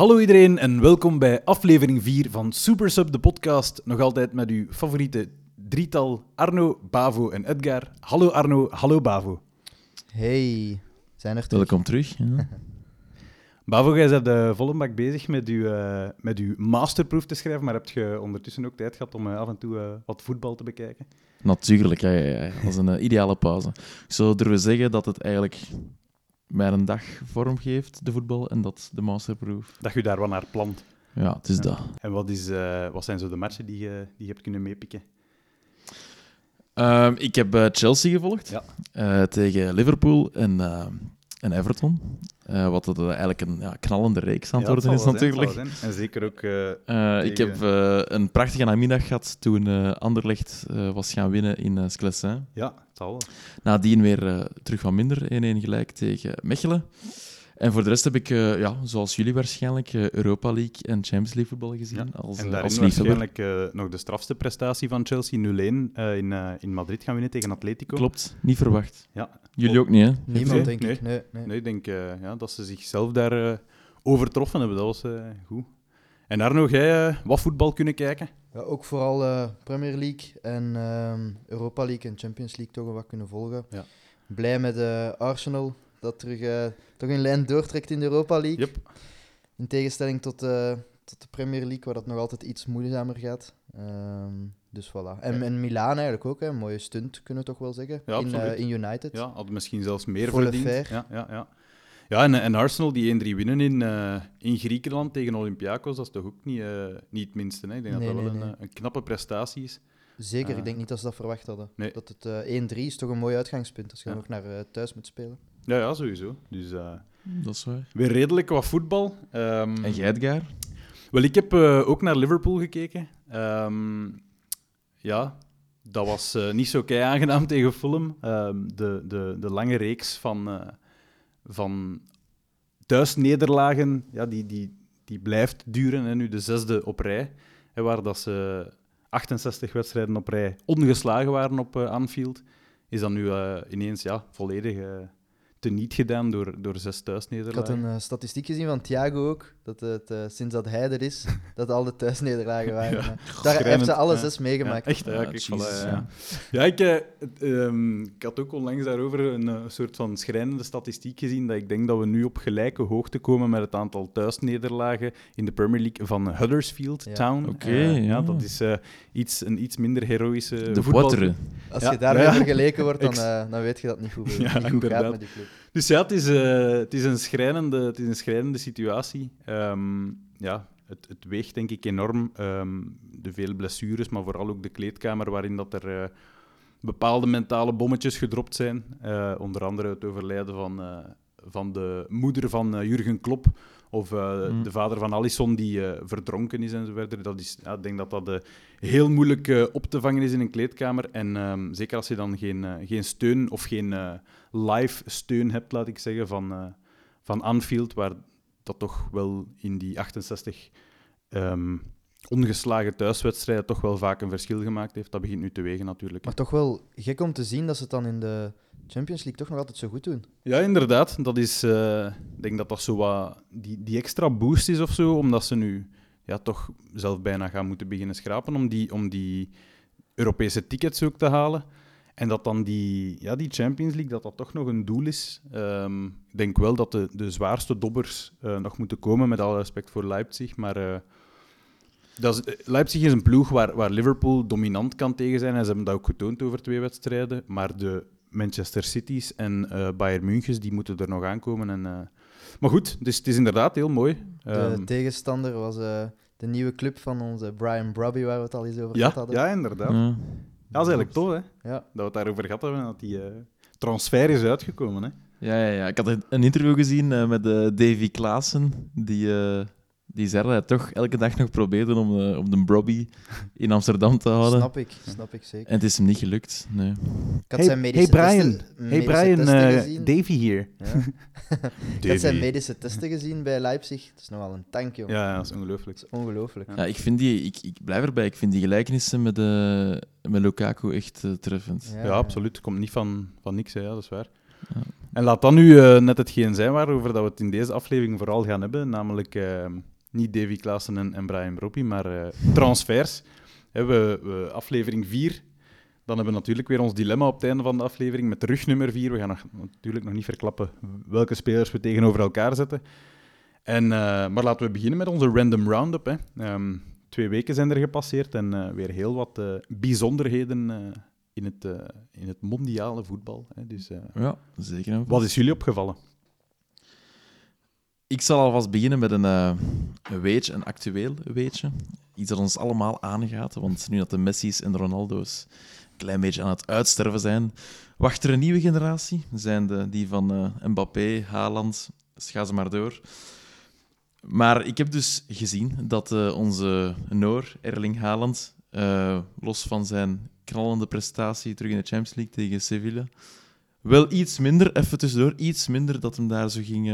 Hallo iedereen en welkom bij aflevering 4 van Super Sub, de podcast. Nog altijd met uw favoriete drietal Arno, Bavo en Edgar. Hallo Arno, hallo Bavo. Hey, zijn er terug? Welkom terug. Ja. Bavo, jij bent uh, volle bak bezig met uw, uh, met uw masterproef te schrijven, maar heb je ondertussen ook tijd gehad om uh, af en toe uh, wat voetbal te bekijken? Natuurlijk, ja, ja, ja. dat is een ideale pauze. Ik zou durven zeggen dat het eigenlijk mij een dag vorm geeft, de voetbal, en dat de masterproef. Dat je daar wat naar plant. Ja, het is Ja. dat. En wat, is, uh, wat zijn zo de matchen die je, die je hebt kunnen meepikken? Ehm, ik heb eh, Chelsea gevolgd Ja. eh, tegen Liverpool en, eh, en Everton. Eh, wat dat, eh, eigenlijk een ja, knallende reeks aan het Ja, worden is, natuurlijk. zijn. En zeker ook... eh, ik heb een prachtige namiddag gehad toen Anderlecht was gaan winnen in uh, Sclessin. ja, het zal wel. Nadien weer terug van minder, 1-1 gelijk tegen Mechelen. En voor de rest heb ik, eh, ja, zoals jullie waarschijnlijk, eh, Europa League en Champions League voetbal gezien. Ja, Als, En eh, daarin als liefhebber. waarschijnlijk eh, nog de strafste prestatie van Chelsea 0-1 eh, in, eh, in Madrid gaan winnen tegen Atletico. Klopt, niet verwacht. Ja. Jullie ook niet, hè? Niemand, Nee, denk nee. ik. Nee, nee. Nee, ik denk eh, ja, dat ze zichzelf daar eh, overtroffen hebben. Dat was eh, goed. En Arno, jij eh, wat voetbal kunnen kijken? Ja, ook vooral eh, Premier League en ehm, Europa League en Champions League toch wel wat kunnen volgen. Ja. Blij met Arsenal, dat terug eh, toch een lijn doortrekt in de Europa League. Yep. In tegenstelling tot, eh, tot de Premier League, waar dat nog altijd iets moeizamer gaat. Ehm, dus voilà. En, en Milaan eigenlijk ook, hè. een mooie stunt kunnen we toch wel zeggen. Ja, in, eh, in United. Ja, hadden misschien zelfs meer Volle verdiend. Ja, ja, ja. ja en, en Arsenal die 1-3 winnen in, in Griekenland tegen Olympiakos, dat is toch ook niet, niet het minste. Hè? Ik denk Nee, dat dat wel nee, een, een knappe prestatie is. Zeker, ik denk niet dat ze dat verwacht hadden. Dat het eh 1-3 is toch een mooi uitgangspunt als je Ja. nog naar thuis moet spelen. Ja, ja sowieso. Dus eh, Dat is waar. weer redelijk wat voetbal. Ehm, En jij, Edgar? Wel, ik heb eh, ook naar Liverpool gekeken. Ehm, ja, dat was eh, niet zo kei aangenaam tegen Fulham. Ehm, de, de, de lange reeks van, eh van thuisnederlagen, ja, die, die, die blijft duren. En nu de zesde op rij, hè, waar dat ze 68 wedstrijden op rij ongeslagen waren op Anfield, is dat nu eh, ineens ja, volledig eh, teniet gedaan door, door zes Ik had thuisnederlagen. een eh, statistiek gezien van Thiago ook, dat het, eh, sinds dat hij er is, dat al de thuisnederlagen waren. Ja. Daar heeft ze alle ja. zes meegemaakt. Ja, echt, ja, Ja, kijk, Jesus, voilà, ja. ja. Ja, ik, eh, ehm, had ook onlangs daarover een eh, soort van schrijnende statistiek gezien dat ik denk dat we nu op gelijke hoogte komen met het aantal thuisnederlagen in de Premier League van Huddersfield Ja. Town. Oké, ja. ja. dat is eh, iets, een iets minder heroïsche De voetbal. Als Ja, je daarmee ja. vergeleken wordt, dan, eh, dan weet je dat het niet goed, Ja, niet goed gaat met die club. Dus ja, het is, eh, het is, een, schrijnende, het is een schrijnende situatie. Ehm, ja, het, het weegt denk ik enorm. ehm, de vele blessures, maar vooral ook de kleedkamer waarin dat er eh, bepaalde mentale bommetjes gedropt zijn. Eh, onder andere het overlijden van, van de moeder van Jurgen Klopp. Of eh, Mm. de vader van Alisson die eh, verdronken is en zo verder. Dat is, ja, ik denk dat dat eh, heel moeilijk eh, op te vangen is in een kleedkamer. En ehm, zeker als je dan geen, eh, geen steun of geen eh, live steun hebt, laat ik zeggen, van, eh, van Anfield, waar dat toch wel in die 68 ehm, ongeslagen thuiswedstrijden toch wel vaak een verschil gemaakt heeft. Dat begint nu te wegen natuurlijk. Maar toch wel gek om te zien dat ze het dan in de Champions League toch nog altijd zo goed doen. Ja, inderdaad. Dat is, eh, ik denk dat dat zo wat die, die extra boost is of zo, omdat ze nu ja, toch zelf bijna gaan moeten beginnen schrapen om die, om die Europese tickets ook te halen. En dat dan die, ja, die Champions League, dat dat toch nog een doel is. Ehm, ik denk wel dat de, de zwaarste dobbers eh, nog moeten komen, met alle respect voor Leipzig. Maar eh, dat is, Leipzig is een ploeg waar, waar Liverpool dominant kan tegen zijn. En ze hebben dat ook getoond over twee wedstrijden. Maar de Manchester Cities en eh Bayern Münchens, die moeten er nog aankomen. En, eh, Maar goed, dus het is inderdaad heel mooi. De Ehm, tegenstander was eh, de nieuwe club van onze Brian Brobby, waar we het al eens over ja, gehad hadden. ja, inderdaad. Ja, dat is eigenlijk tof, hè? Ja. Dat we het daarover gehad hebben, dat die eh, transfer is uitgekomen. Hè? Ja, ja, ja. Ik had een- interview gezien eh, met Davy Klaassen, die, eh, die zei dat hij toch elke dag nog probeerde om, eh, om de Brobby in Amsterdam te houden. Snap ik, snap ik zeker. En het is hem niet gelukt. Nee. Ik had Hey- zijn medische hey Brian. testen, Hey medische Brian, testen eh, gezien. Davy hier. Ja. Ik had zijn medische testen gezien bij Leipzig. Het is nogal een tank, jongen. Ja, ja, dat is ongelooflijk. Dat is ongelooflijk. Ja. Ja, ik, vind die, ik, ik blijf erbij. Ik vind die gelijkenissen met, eh, met Lukaku echt treffend. Ja, absoluut. Komt niet van, van niks, hè. ja, dat is waar. Ja. En laat dat nu eh, net hetgeen zijn waarover dat we het in deze aflevering vooral gaan hebben, namelijk Niet Davy Klaassen en, en Brian Broppi, maar eh, transfers. We, we- aflevering 4. Dan hebben we natuurlijk weer ons dilemma op het einde van de aflevering met rug nummer 4. We gaan nog, natuurlijk nog niet verklappen welke spelers we tegenover elkaar zetten. En, eh, maar laten we beginnen met onze random roundup. Hè. Ehm, twee weken zijn er gepasseerd en eh, weer heel wat bijzonderheden in, het, in het mondiale voetbal. Hè. Dus, Ja, zeker. wat is jullie opgevallen? Ik zal alvast beginnen met een, eh, een weetje, een actueel weetje. Iets dat ons allemaal aangaat, want nu dat de Messi's en de Ronaldo's een klein beetje aan het uitsterven zijn, wacht er een nieuwe generatie. Zijn de, die van eh, Mbappé, Haaland, dus ga ze maar door. Maar ik heb dus gezien dat eh, onze Noor, Erling Haaland, los van zijn knallende prestatie terug in de Champions League tegen Sevilla, wel iets minder, even tussendoor, iets minder dat hem daar zo ging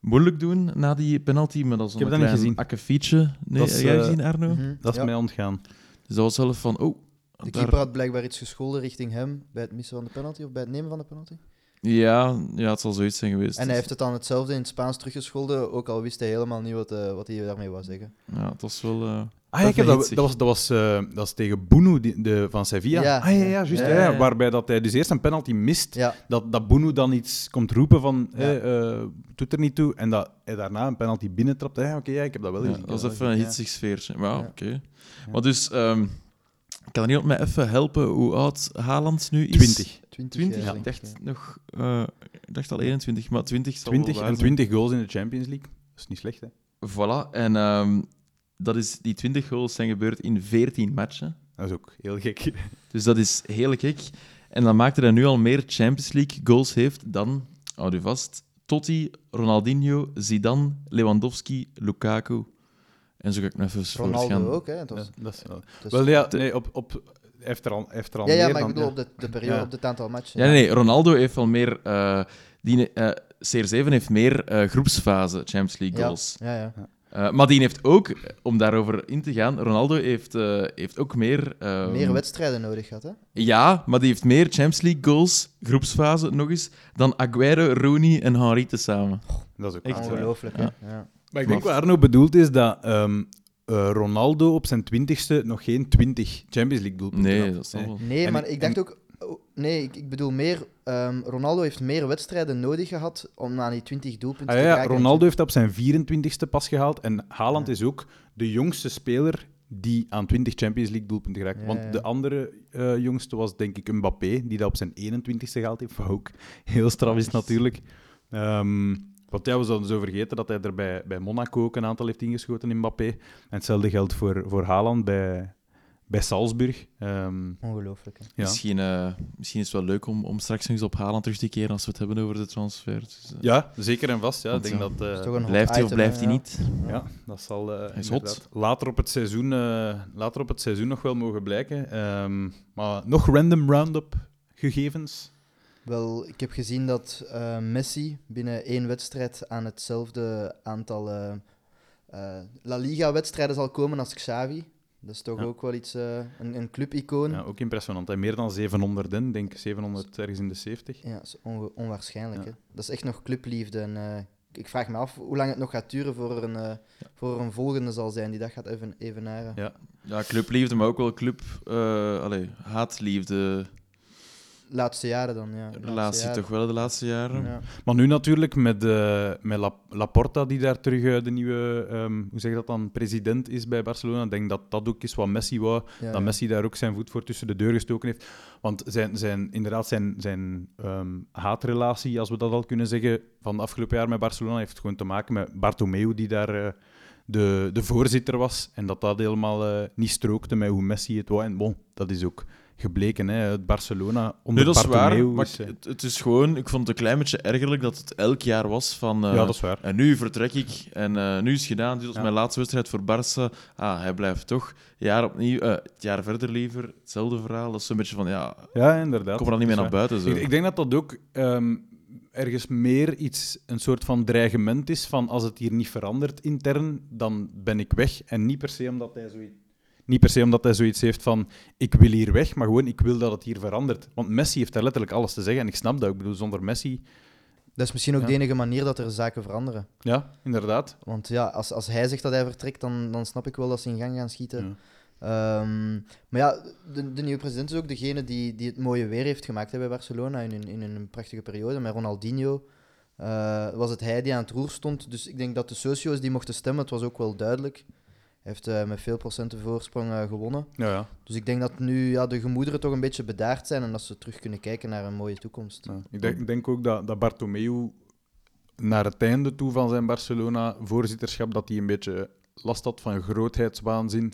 moeilijk doen na die penalty. Maar dat is Ik heb een dat niet klein gezien. akkefietje. Nee, Dat is, heb jij eh, gezien, Arno? Mhm, Dat is ja. mij ontgaan. Dus dat was zelf van, oh... De daar- keeper had blijkbaar iets gescholden richting hem bij het missen van de penalty of bij het nemen van de penalty. Ja, ja, het zal zoiets zijn geweest. En hij heeft het dan hetzelfde in het Spaans teruggescholden, ook al wist hij helemaal niet wat, eh, wat hij daarmee wou zeggen. Ja, het was wel... eh, Ah, ja, ik heb dat, dat, was, dat, was, eh, dat was tegen Boenu die, de, van Sevilla. Ja. ah, ja, ja, juist. Ja, ja, ja, ja. ja. Waarbij dat hij dus eerst een penalty mist. Ja, Dat, dat Boenu dan iets komt roepen van, Ja. eh, doet er niet toe. En dat hij daarna een penalty binnentrapt. Oké, ja, ik heb dat wel ja, gezien. dat was even een ja. hitsig sfeertje. Maar ja, Ja. oké. Maar dus, ehm, kan er iemand mij even helpen hoe oud Haaland nu is? 20. 20. 20? ja, ik, dacht ja. nog, eh, ik dacht al 21, maar 20 zal wel 20 waar en zijn. 20 goals in de Champions League. Dat is niet slecht, hè? Voilà, en ehm, dat is, die 20 goals zijn gebeurd in 14 matchen. Dat is ook heel gek. Dus dat is heel gek. En dan maakt hij dat nu al meer Champions League goals heeft dan, houd u vast, Totti, Ronaldinho, Zidane, Lewandowski, Lukaku. En zo ga ik nog even Ronaldo voortgaan. ook, hè. Het was, Ja, dat is, wel- dus- wel, ja, nee, op, op, heeft er al, heeft er al ja, ja, maar ik bedoel ja. op de, de periode, Ja. op het aantal matchen. Ja, nee, nee, Ronaldo heeft wel meer... eh, die, eh, CR7 heeft meer eh, groepsfase Champions League Ja, goals. ja, ja. Eh, maar die heeft ook, om daarover in te gaan, Ronaldo heeft, eh, heeft ook meer... ehm, Meer wedstrijden nodig gehad, hè. Ja, maar die heeft meer Champions League goals, groepsfase nog eens, dan Aguero, Rooney en Henry tezamen. Dat is ook Echt. Ongelooflijk, hè. Ja. Ja. Maar ik denk wat Arno bedoelt is dat ehm, eh, Ronaldo op zijn twintigste nog geen 20 Champions League doelpunten Nee, had. dat is. Nee, En maar ik- ik dacht ook... Nee, ik, ik bedoel meer... ehm, Ronaldo heeft meer wedstrijden nodig gehad om aan die 20 doelpunten Ah, te ja, raken. Ronaldo heeft dat op zijn 24ste pas gehaald. En Haaland Ja. is ook de jongste speler die aan 20 Champions League doelpunten geraakt. Ja, Want de andere eh, jongste was denk ik Mbappé, die dat op zijn 21ste gehaald heeft. Wat ook heel straf is natuurlijk. Ehm want ja, we zouden zo vergeten dat hij er bij, bij Monaco ook een aantal heeft ingeschoten in Mbappé. En hetzelfde geldt voor, voor Haaland bij, bij Salzburg. Ehm, Ongelooflijk, hè. ja. Misschien, eh, misschien is het wel leuk om, om straks nog eens op Haaland terug te keren als we het hebben over de transfer. Dus, eh, ja, zeker en vast. Ja. Ik denk dat, Dat eh, is toch een hot blijft hij of blijft hij ja. niet? Ja, dat zal eh, is inderdaad hot. later op het seizoen, eh, later op het seizoen nog wel mogen blijken. Ehm, maar nog random roundup gegevens. Wel, ik heb gezien dat eh, Messi binnen één wedstrijd aan hetzelfde aantal La Liga-wedstrijden zal komen als Xavi. Dat is toch Ja. ook wel iets, eh, een, een clubicoon. Ja, Ja, ook impressionant. Hè. Meer dan 700, ik denk 700 ergens in de 70. dat is onwaarschijnlijk. Ja. Hè? Dat is echt nog clubliefde. En, eh, ik vraag me af hoe lang het nog gaat duren voor een, eh, voor een volgende zal zijn die dat gaat even, evenaren. Ja. Ja, clubliefde, maar ook wel club... eh allee, haatliefde Laatste jaren dan, ja. Laatste relatie jaren. toch wel de laatste jaren. Ja. Maar nu natuurlijk met, eh, met La- Laporta, die daar terug eh, de nieuwe, ehm, hoe zeg je dat dan, president is bij Barcelona. Ik denk dat dat ook is wat Messi wou. Ja, dat ja. Messi daar ook zijn voet voor tussen de deur gestoken heeft. Want zijn, zijn, inderdaad, zijn, zijn ehm, haatrelatie, als we dat al kunnen zeggen, van de afgelopen jaar met Barcelona, heeft gewoon te maken met Bartomeu, die daar eh, de, de voorzitter was. En dat dat helemaal eh, niet strookte met hoe Messi het wou. En bon, dat is ook gebleken. Hè. Het Barcelona onder Nee, dat is waar. Bartomeu Maar is, eh, het, het is gewoon... Ik vond het een klein beetje ergerlijk dat het elk jaar was van... eh, ja, dat is waar. En nu vertrek ik en eh, nu is het gedaan. Dit was Ja. mijn laatste wedstrijd voor Barça. Ah, hij blijft toch. Jaar opnieuw, het jaar verder liever. Hetzelfde verhaal. Dat is zo'n beetje van, ja, Ja, inderdaad. kom er dan niet meer naar buiten. Zo. Ik, ik denk dat dat ook ehm, ergens meer iets, een soort van dreigement is van als het hier niet verandert intern, dan ben ik weg. En niet per se omdat hij zoiets, niet per se omdat hij zoiets heeft van ik wil hier weg, maar gewoon ik wil dat het hier verandert. Want Messi heeft daar letterlijk alles te zeggen en ik snap dat. Ik bedoel, zonder Messi Dat is misschien ook Ja. de enige manier dat er zaken veranderen. Ja, inderdaad. Want ja, als, als hij zegt dat hij vertrekt, dan, dan snap ik wel dat ze in gang gaan schieten. Ja. Ehm, maar ja, de, de nieuwe president is ook degene die, die het mooie weer heeft gemaakt hè, bij Barcelona in een, in een prachtige periode. Met Ronaldinho eh, was het hij die aan het roer stond. Dus ik denk dat de socio's die mochten stemmen, het was ook wel duidelijk. Heeft eh, met veel procenten voorsprong eh, gewonnen. Ja, ja. Dus ik denk dat nu ja, de gemoederen toch een beetje bedaard zijn en dat ze terug kunnen kijken naar een mooie toekomst. Ja. Ik, denk, denk ook dat, dat Bartomeu naar het einde toe van zijn Barcelona-voorzitterschap, dat hij een beetje last had van grootheidswaanzin.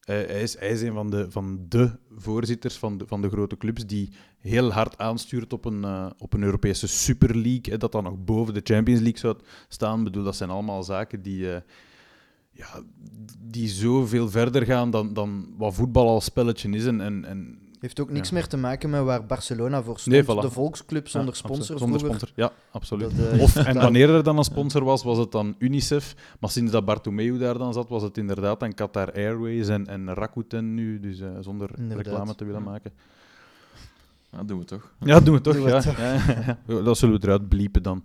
Eh, hij, is, hij is een van de, van de voorzitters van de, van de grote clubs die heel hard aanstuurt op een, op een Europese Super League, hè, dat dan nog boven de Champions League zou staan. Ik bedoel, dat zijn allemaal zaken die, ja, die zoveel verder gaan dan, dan wat voetbal als spelletje is. En, en, en Heeft ook niks Ja. meer te maken met waar Barcelona voor stond. Nee, voilà. De volksclub zonder Ja, sponsor. Zonder vroeger. sponsor, ja, absoluut. Dat, eh, Of, en wanneer er dan een sponsor was, was het dan Unicef. Maar sinds dat Bartomeu daar dan zat, was het inderdaad dan Qatar Airways en, en Rakuten nu. Dus eh, zonder Inderdaad. reclame te willen maken. Ja, dat doen we toch. Ja, doen we toch. Doen we ja. toch. Ja. Dat zullen we eruit bliepen dan.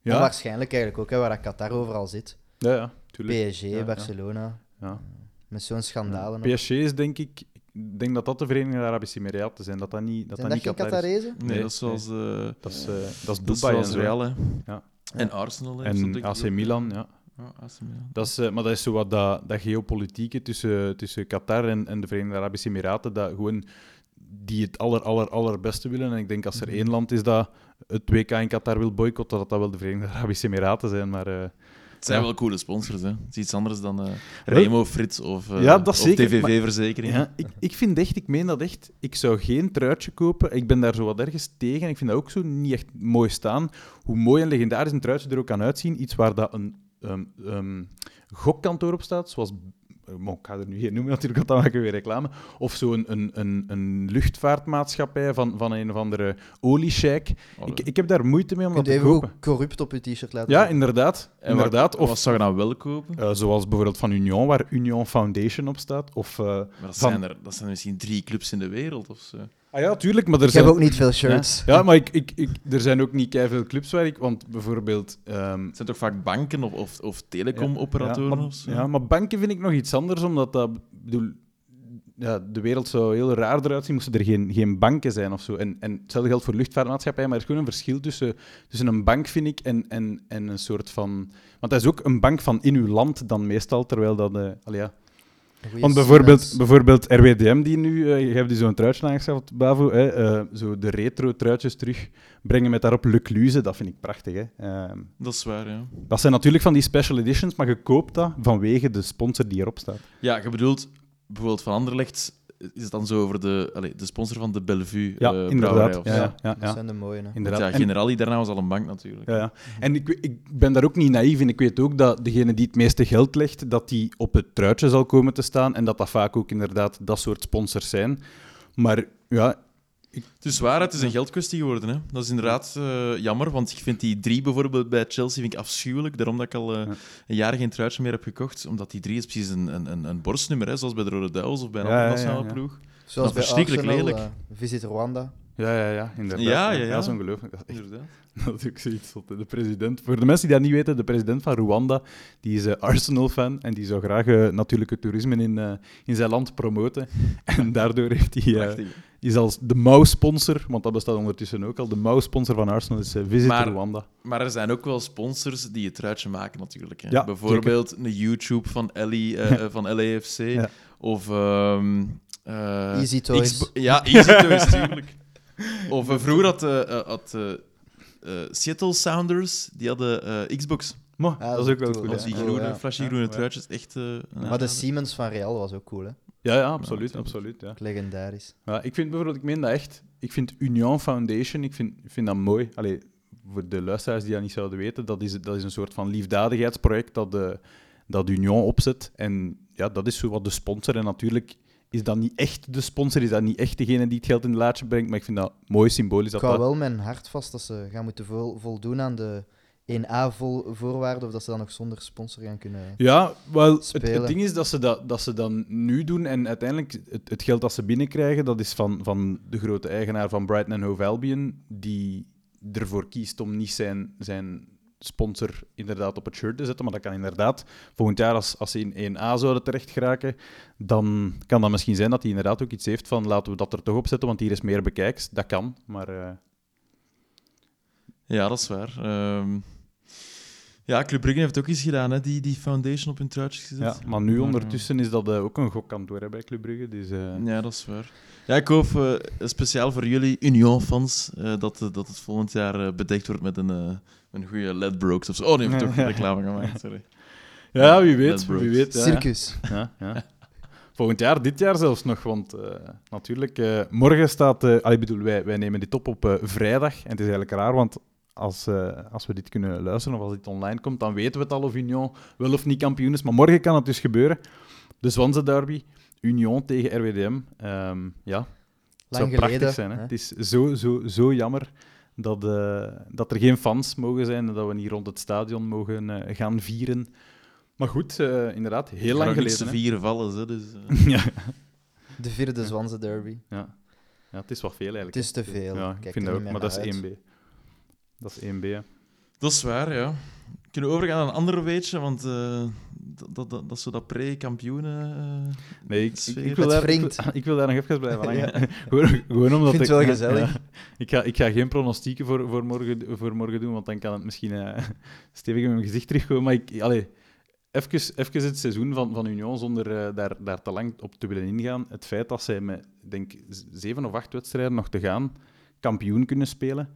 Ja, Ja, waarschijnlijk eigenlijk ook, hè, waar dat Qatar overal zit. ja, ja tuurlijk. PSG, Ja. Barcelona, Ja. met zo'n schandalen. PSG is denk ik... Ik denk dat dat de Verenigde Arabische Emiraten zijn. Dat dat niet, dat Zijn dat dat niet geen Qatar is. Qatarezen? Nee, Nee, dat is zoals, eh, Dat is, eh, dat is dat is Dubai en. Real, hè. Ja. En Arsenal. hè, En ik AC Milan, eh, ja. Ja, AC Milan. Dat is, eh, maar dat is zo wat dat, dat geopolitieke tussen, tussen Qatar en, en de Verenigde Arabische Emiraten, dat gewoon die het aller, aller, allerbeste willen. En ik denk als er Mhm. één land is dat het WK in Qatar wil boycotten, dat dat wel de Verenigde Arabische Emiraten zijn. Maar eh, Het zijn wel coole sponsors, hè. Het is iets anders dan eh, Remo, Frits of, eh, Ja, dat of zeker, TVV-verzekering. ja, ik, ik vind echt, ik meen dat echt, ik zou geen truitje kopen. Ik ben daar zo wat ergens tegen. Ik vind dat ook zo niet echt mooi staan. Hoe mooi en legendarisch een truitje er ook kan uitzien. Iets waar dat een ehm, gokkantoor op staat, zoals... eh, maar ik ga er nu geen noemen natuurlijk, want dan maken we weer reclame. Of zo'n een, een, een luchtvaartmaatschappij van, van een of andere oliesheik. Oh, Ik, ik heb daar moeite mee om Je dat kunt te even kopen. ook corrupt op je t-shirt laten Ja, inderdaad. en inderdaad. Wat, Of wat zou je dan wel kopen? eh, zoals bijvoorbeeld van Union, waar Union Foundation op staat. Of, eh, Maar dat, van- zijn er, dat zijn misschien drie clubs in de wereld of zo. Ah ja, tuurlijk, maar er Ik zijn... heb ook niet veel shirts. Ja, ja maar ik, ik, ik, er zijn ook niet veel clubs waar ik... Want bijvoorbeeld... ehm, Het zijn toch vaak banken of, of, of telecomoperatoren ja, maar, of zo? Ja, maar banken vind ik nog iets anders, omdat dat... bedoel, ja, de wereld zou heel raar eruit zien moesten er geen, geen banken zijn of zo. En, en hetzelfde geldt voor luchtvaartmaatschappijen, maar er is gewoon een verschil tussen, tussen een bank, vind ik, en, en, en een soort van... Want dat is ook een bank van in uw land dan meestal, terwijl dat... eh allee, ja. Want bijvoorbeeld, bijvoorbeeld RWDM, die nu, eh, je hebt die zo'n truitje aangeschaft, Bavo, hè, eh, zo de retro-truitjes terugbrengen met daarop Lecluze, dat vind ik prachtig. Hè. Ehm, Dat is waar, ja. dat zijn natuurlijk van die special editions, maar je koopt dat vanwege de sponsor die erop staat. Ja, je bedoelt bijvoorbeeld van Anderlecht, is het dan zo over de, allee, de sponsor van de Bellevue Ja, eh, inderdaad. of Ja, ja, ja, Dat zijn de mooie. Hè. inderdaad. Ja, En- Generali daarna was al een bank natuurlijk. Ja, ja. En ik, ik ben daar ook niet naïef in. Ik weet ook dat degene die het meeste geld legt, dat die op het truitje zal komen te staan. En dat dat vaak ook inderdaad dat soort sponsors zijn. Maar ja, Het is waar, het is een geldkwestie geworden. Hè. Dat is inderdaad eh, jammer, want ik vind die drie bijvoorbeeld bij Chelsea vind ik afschuwelijk. Daarom dat ik al eh, een jaar geen truitje meer heb gekocht. Omdat die drie is precies een, een, een, een borstnummer, hè, zoals bij de Rode Duivels of bij een Ja, andere ja, ja, nationale ja. ploeg. Zoals Dat bij verschrikkelijk Arsenal, lelijk. eh, Visit Rwanda. Ja, ja, ja inderdaad. Ja, ja, ja. Dat is ongelooflijk. Dat is, echt, ook zoiets. De president, voor de mensen die dat niet weten, de president van Rwanda, die is eh, Arsenal-fan en die zou graag eh, natuurlijk het toerisme in, eh, in zijn land promoten. En daardoor heeft hij... is als de mouwsponsor, want dat bestaat ondertussen ook al, de mouwsponsor van Arsenal is eh, Visit Maar- Rwanda. Maar er zijn ook wel sponsors die het truitje maken, natuurlijk. Hè. Ja, Bijvoorbeeld een YouTube van, Ellie, eh, van LAFC. Ja. Of... ehm, eh, Easy Toys. Ja, Easy Toys, tuurlijk. Of eh, vroeger had, eh, eh, had eh, eh, Seattle Sounders, die hadden eh, Xbox. Maar, Ja, dat is ook wel is Als hè. die Oh, groene, ja. flashy Ja, groene ja. truitjes, echt... eh, Maar de. Siemens van Real was ook cool, hè? Ja, ja, absoluut. absoluut ja. Legendarisch. Ja, ik vind bijvoorbeeld, ik meen dat echt, ik vind Union Foundation, ik vind, ik vind dat mooi. Allee, voor de luisteraars die dat niet zouden weten, dat is, dat is een soort van liefdadigheidsproject dat, de, dat Union opzet. En ja, dat is zo wat de sponsor. En natuurlijk is dat niet echt de sponsor, is dat niet echt degene die het geld in de laadje brengt, maar ik vind dat mooi symbolisch. Ik hou wel mijn hart vast dat ze gaan moeten vol- voldoen aan de 1A-voorwaarden, of dat ze dan nog zonder sponsor gaan kunnen... Ja, wel, het, ding is dat ze dat, dat ze dan nu doen en uiteindelijk het, het geld dat ze binnenkrijgen, dat is van, van de grote eigenaar van Brighton and Hove Albion, die, ervoor kiest om niet zijn, zijn sponsor inderdaad op het shirt te zetten. Maar dat kan inderdaad volgend jaar, als, als ze in 1A zouden terecht geraken, dan kan dat misschien zijn dat hij inderdaad ook iets heeft van laten we dat er toch op zetten, want hier is meer bekijks. Dat kan, maar... eh, Ja, dat is waar. Ehm, ja, Club Brugge heeft ook iets gedaan, hè? Die, die foundation op hun truitjes gezet. ja, maar nu Maar, ondertussen is dat eh, ook een gokkantoor hè, bij Club Brugge. Dus, eh, Ja, dat is waar. Ja, ik hoop eh, speciaal voor jullie Union-fans eh, dat, eh, dat het volgend jaar eh, bedekt wordt met een, eh, een goede Ledbrokes of zo. Oh, ik heb toch reclame gemaakt, sorry. ja, wie weet. Wie weet ja. Circus. Ja, ja. Volgend jaar, dit jaar zelfs nog, want eh, natuurlijk, eh, morgen staat... eh allee, ik bedoel, wij, wij nemen dit op op eh, vrijdag. En het is eigenlijk raar, want als, eh, als we dit kunnen luisteren of als dit online komt, dan weten we het al of Union wel of niet kampioen is. Maar morgen kan het dus gebeuren. De Zwanse derby, Union tegen RWDM. Ehm, ja, het Lang zou prachtig geleden. zijn. Hè? hè. Het is zo, zo, zo jammer dat, eh, dat er geen fans mogen zijn en dat we niet rond het stadion mogen eh, gaan vieren. Maar goed, eh, inderdaad, heel lang geleden. te hè. vieren vallen, hè, dus... eh. ja. De vierde Zwanse derby. Ja. ja, het is wat veel eigenlijk. Het is te veel. Ja, ik vind dat ook, maar dat is naar 1B. Dat is 1B, hè. Dat is waar, ja. Kunnen we overgaan naar een ander weetje, want eh, dat, dat, dat, zo dat pre-kampioenen... eh, Nee, ik, ik, wil daar, ik, wil- ik wil daar nog even blijven hangen. Ja. gewoon, gewoon omdat Ik vind het wel gezellig. ja. ik, ga, ik ga geen pronostieken voor, voor, morgen, voor morgen doen, want dan kan het misschien eh, stevig in mijn gezicht terugkomen. Maar ik, allee, even, even het seizoen van, van Union, zonder eh, daar, daar te lang op te willen ingaan. Het feit dat zij met, ik denk zeven of acht wedstrijden nog te gaan, kampioen kunnen spelen.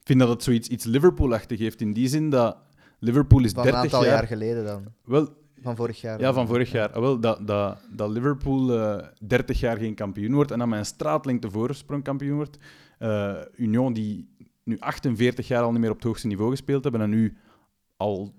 Ik vind dat het zoiets iets Liverpool-achtig heeft, in die zin dat Liverpool is Van een 30 aantal jaar... jaar geleden dan. Wel, Van vorig jaar. ja, van vorig jaar. Ah, wel, dat, dat, dat Liverpool eh 30 jaar geen kampioen wordt en dan met een straatlengte voorsprong kampioen wordt. Eh, Union, die nu 48 jaar al niet meer op het hoogste niveau gespeeld hebben en nu al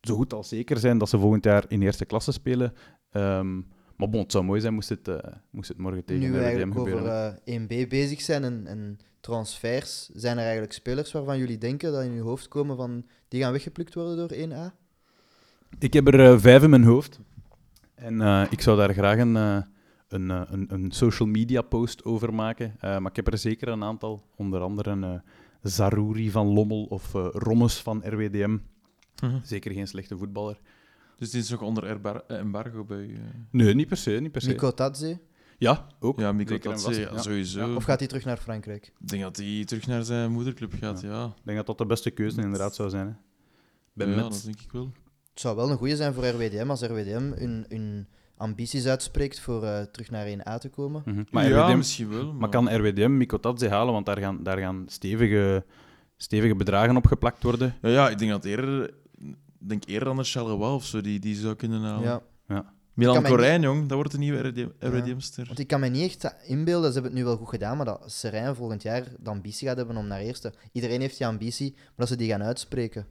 zo goed als zeker zijn dat ze volgend jaar in eerste klasse spelen. Ehm, maar bon, het zou mooi zijn moest het, eh, moest het morgen tegen Nu we RWDM eigenlijk over gebeuren. hè. eh 1B bezig zijn en, en transfers, zijn er eigenlijk spelers waarvan jullie denken dat in je hoofd komen van die gaan weggeplukt worden door 1A? Ik heb er eh, vijf in mijn hoofd. En eh, ik zou daar graag een, eh, een, een, een social media post over maken. Eh, maar ik heb er zeker een aantal. Onder andere een eh, Zarouri van Lommel of eh Rommes van RWDM. Mhm. Zeker geen slechte voetballer. Dus die is nog onder embargo bij... eh, Nee, niet per se. Niet per se. Nico Tadze? Ja, ook. Ja, Mikko Zeker en Tatse, vast, ja, ja. sowieso. Of gaat hij terug naar Frankrijk? Ik denk dat hij terug naar zijn moederclub gaat, ja. Ik denk dat dat de beste keuze inderdaad zou zijn. Hè. Ben ja, met. dat denk ik wel. Het zou wel een goede zijn voor RWDM als RWDM hun, hun ambities uitspreekt voor eh, terug naar 1A te komen. Mhm. Maar, ja, RWDM, misschien wel. Maar, maar kan RWDM Mikotadze halen? Want daar gaan, daar gaan stevige, stevige bedragen op geplakt worden. Ja, ja, ik denk dat eerder... Ik denk eerder aan de Charleroi of zo, die, die zou kunnen halen. Ja, Milan Corijn, jong, dat wordt de nieuwe Ja. RWDM-ster. want ik kan me niet echt inbeelden, ze hebben het nu wel goed gedaan, maar dat Serijn volgend jaar de ambitie gaat hebben om naar eerste. Iedereen heeft die ambitie, maar dat ze die gaan uitspreken.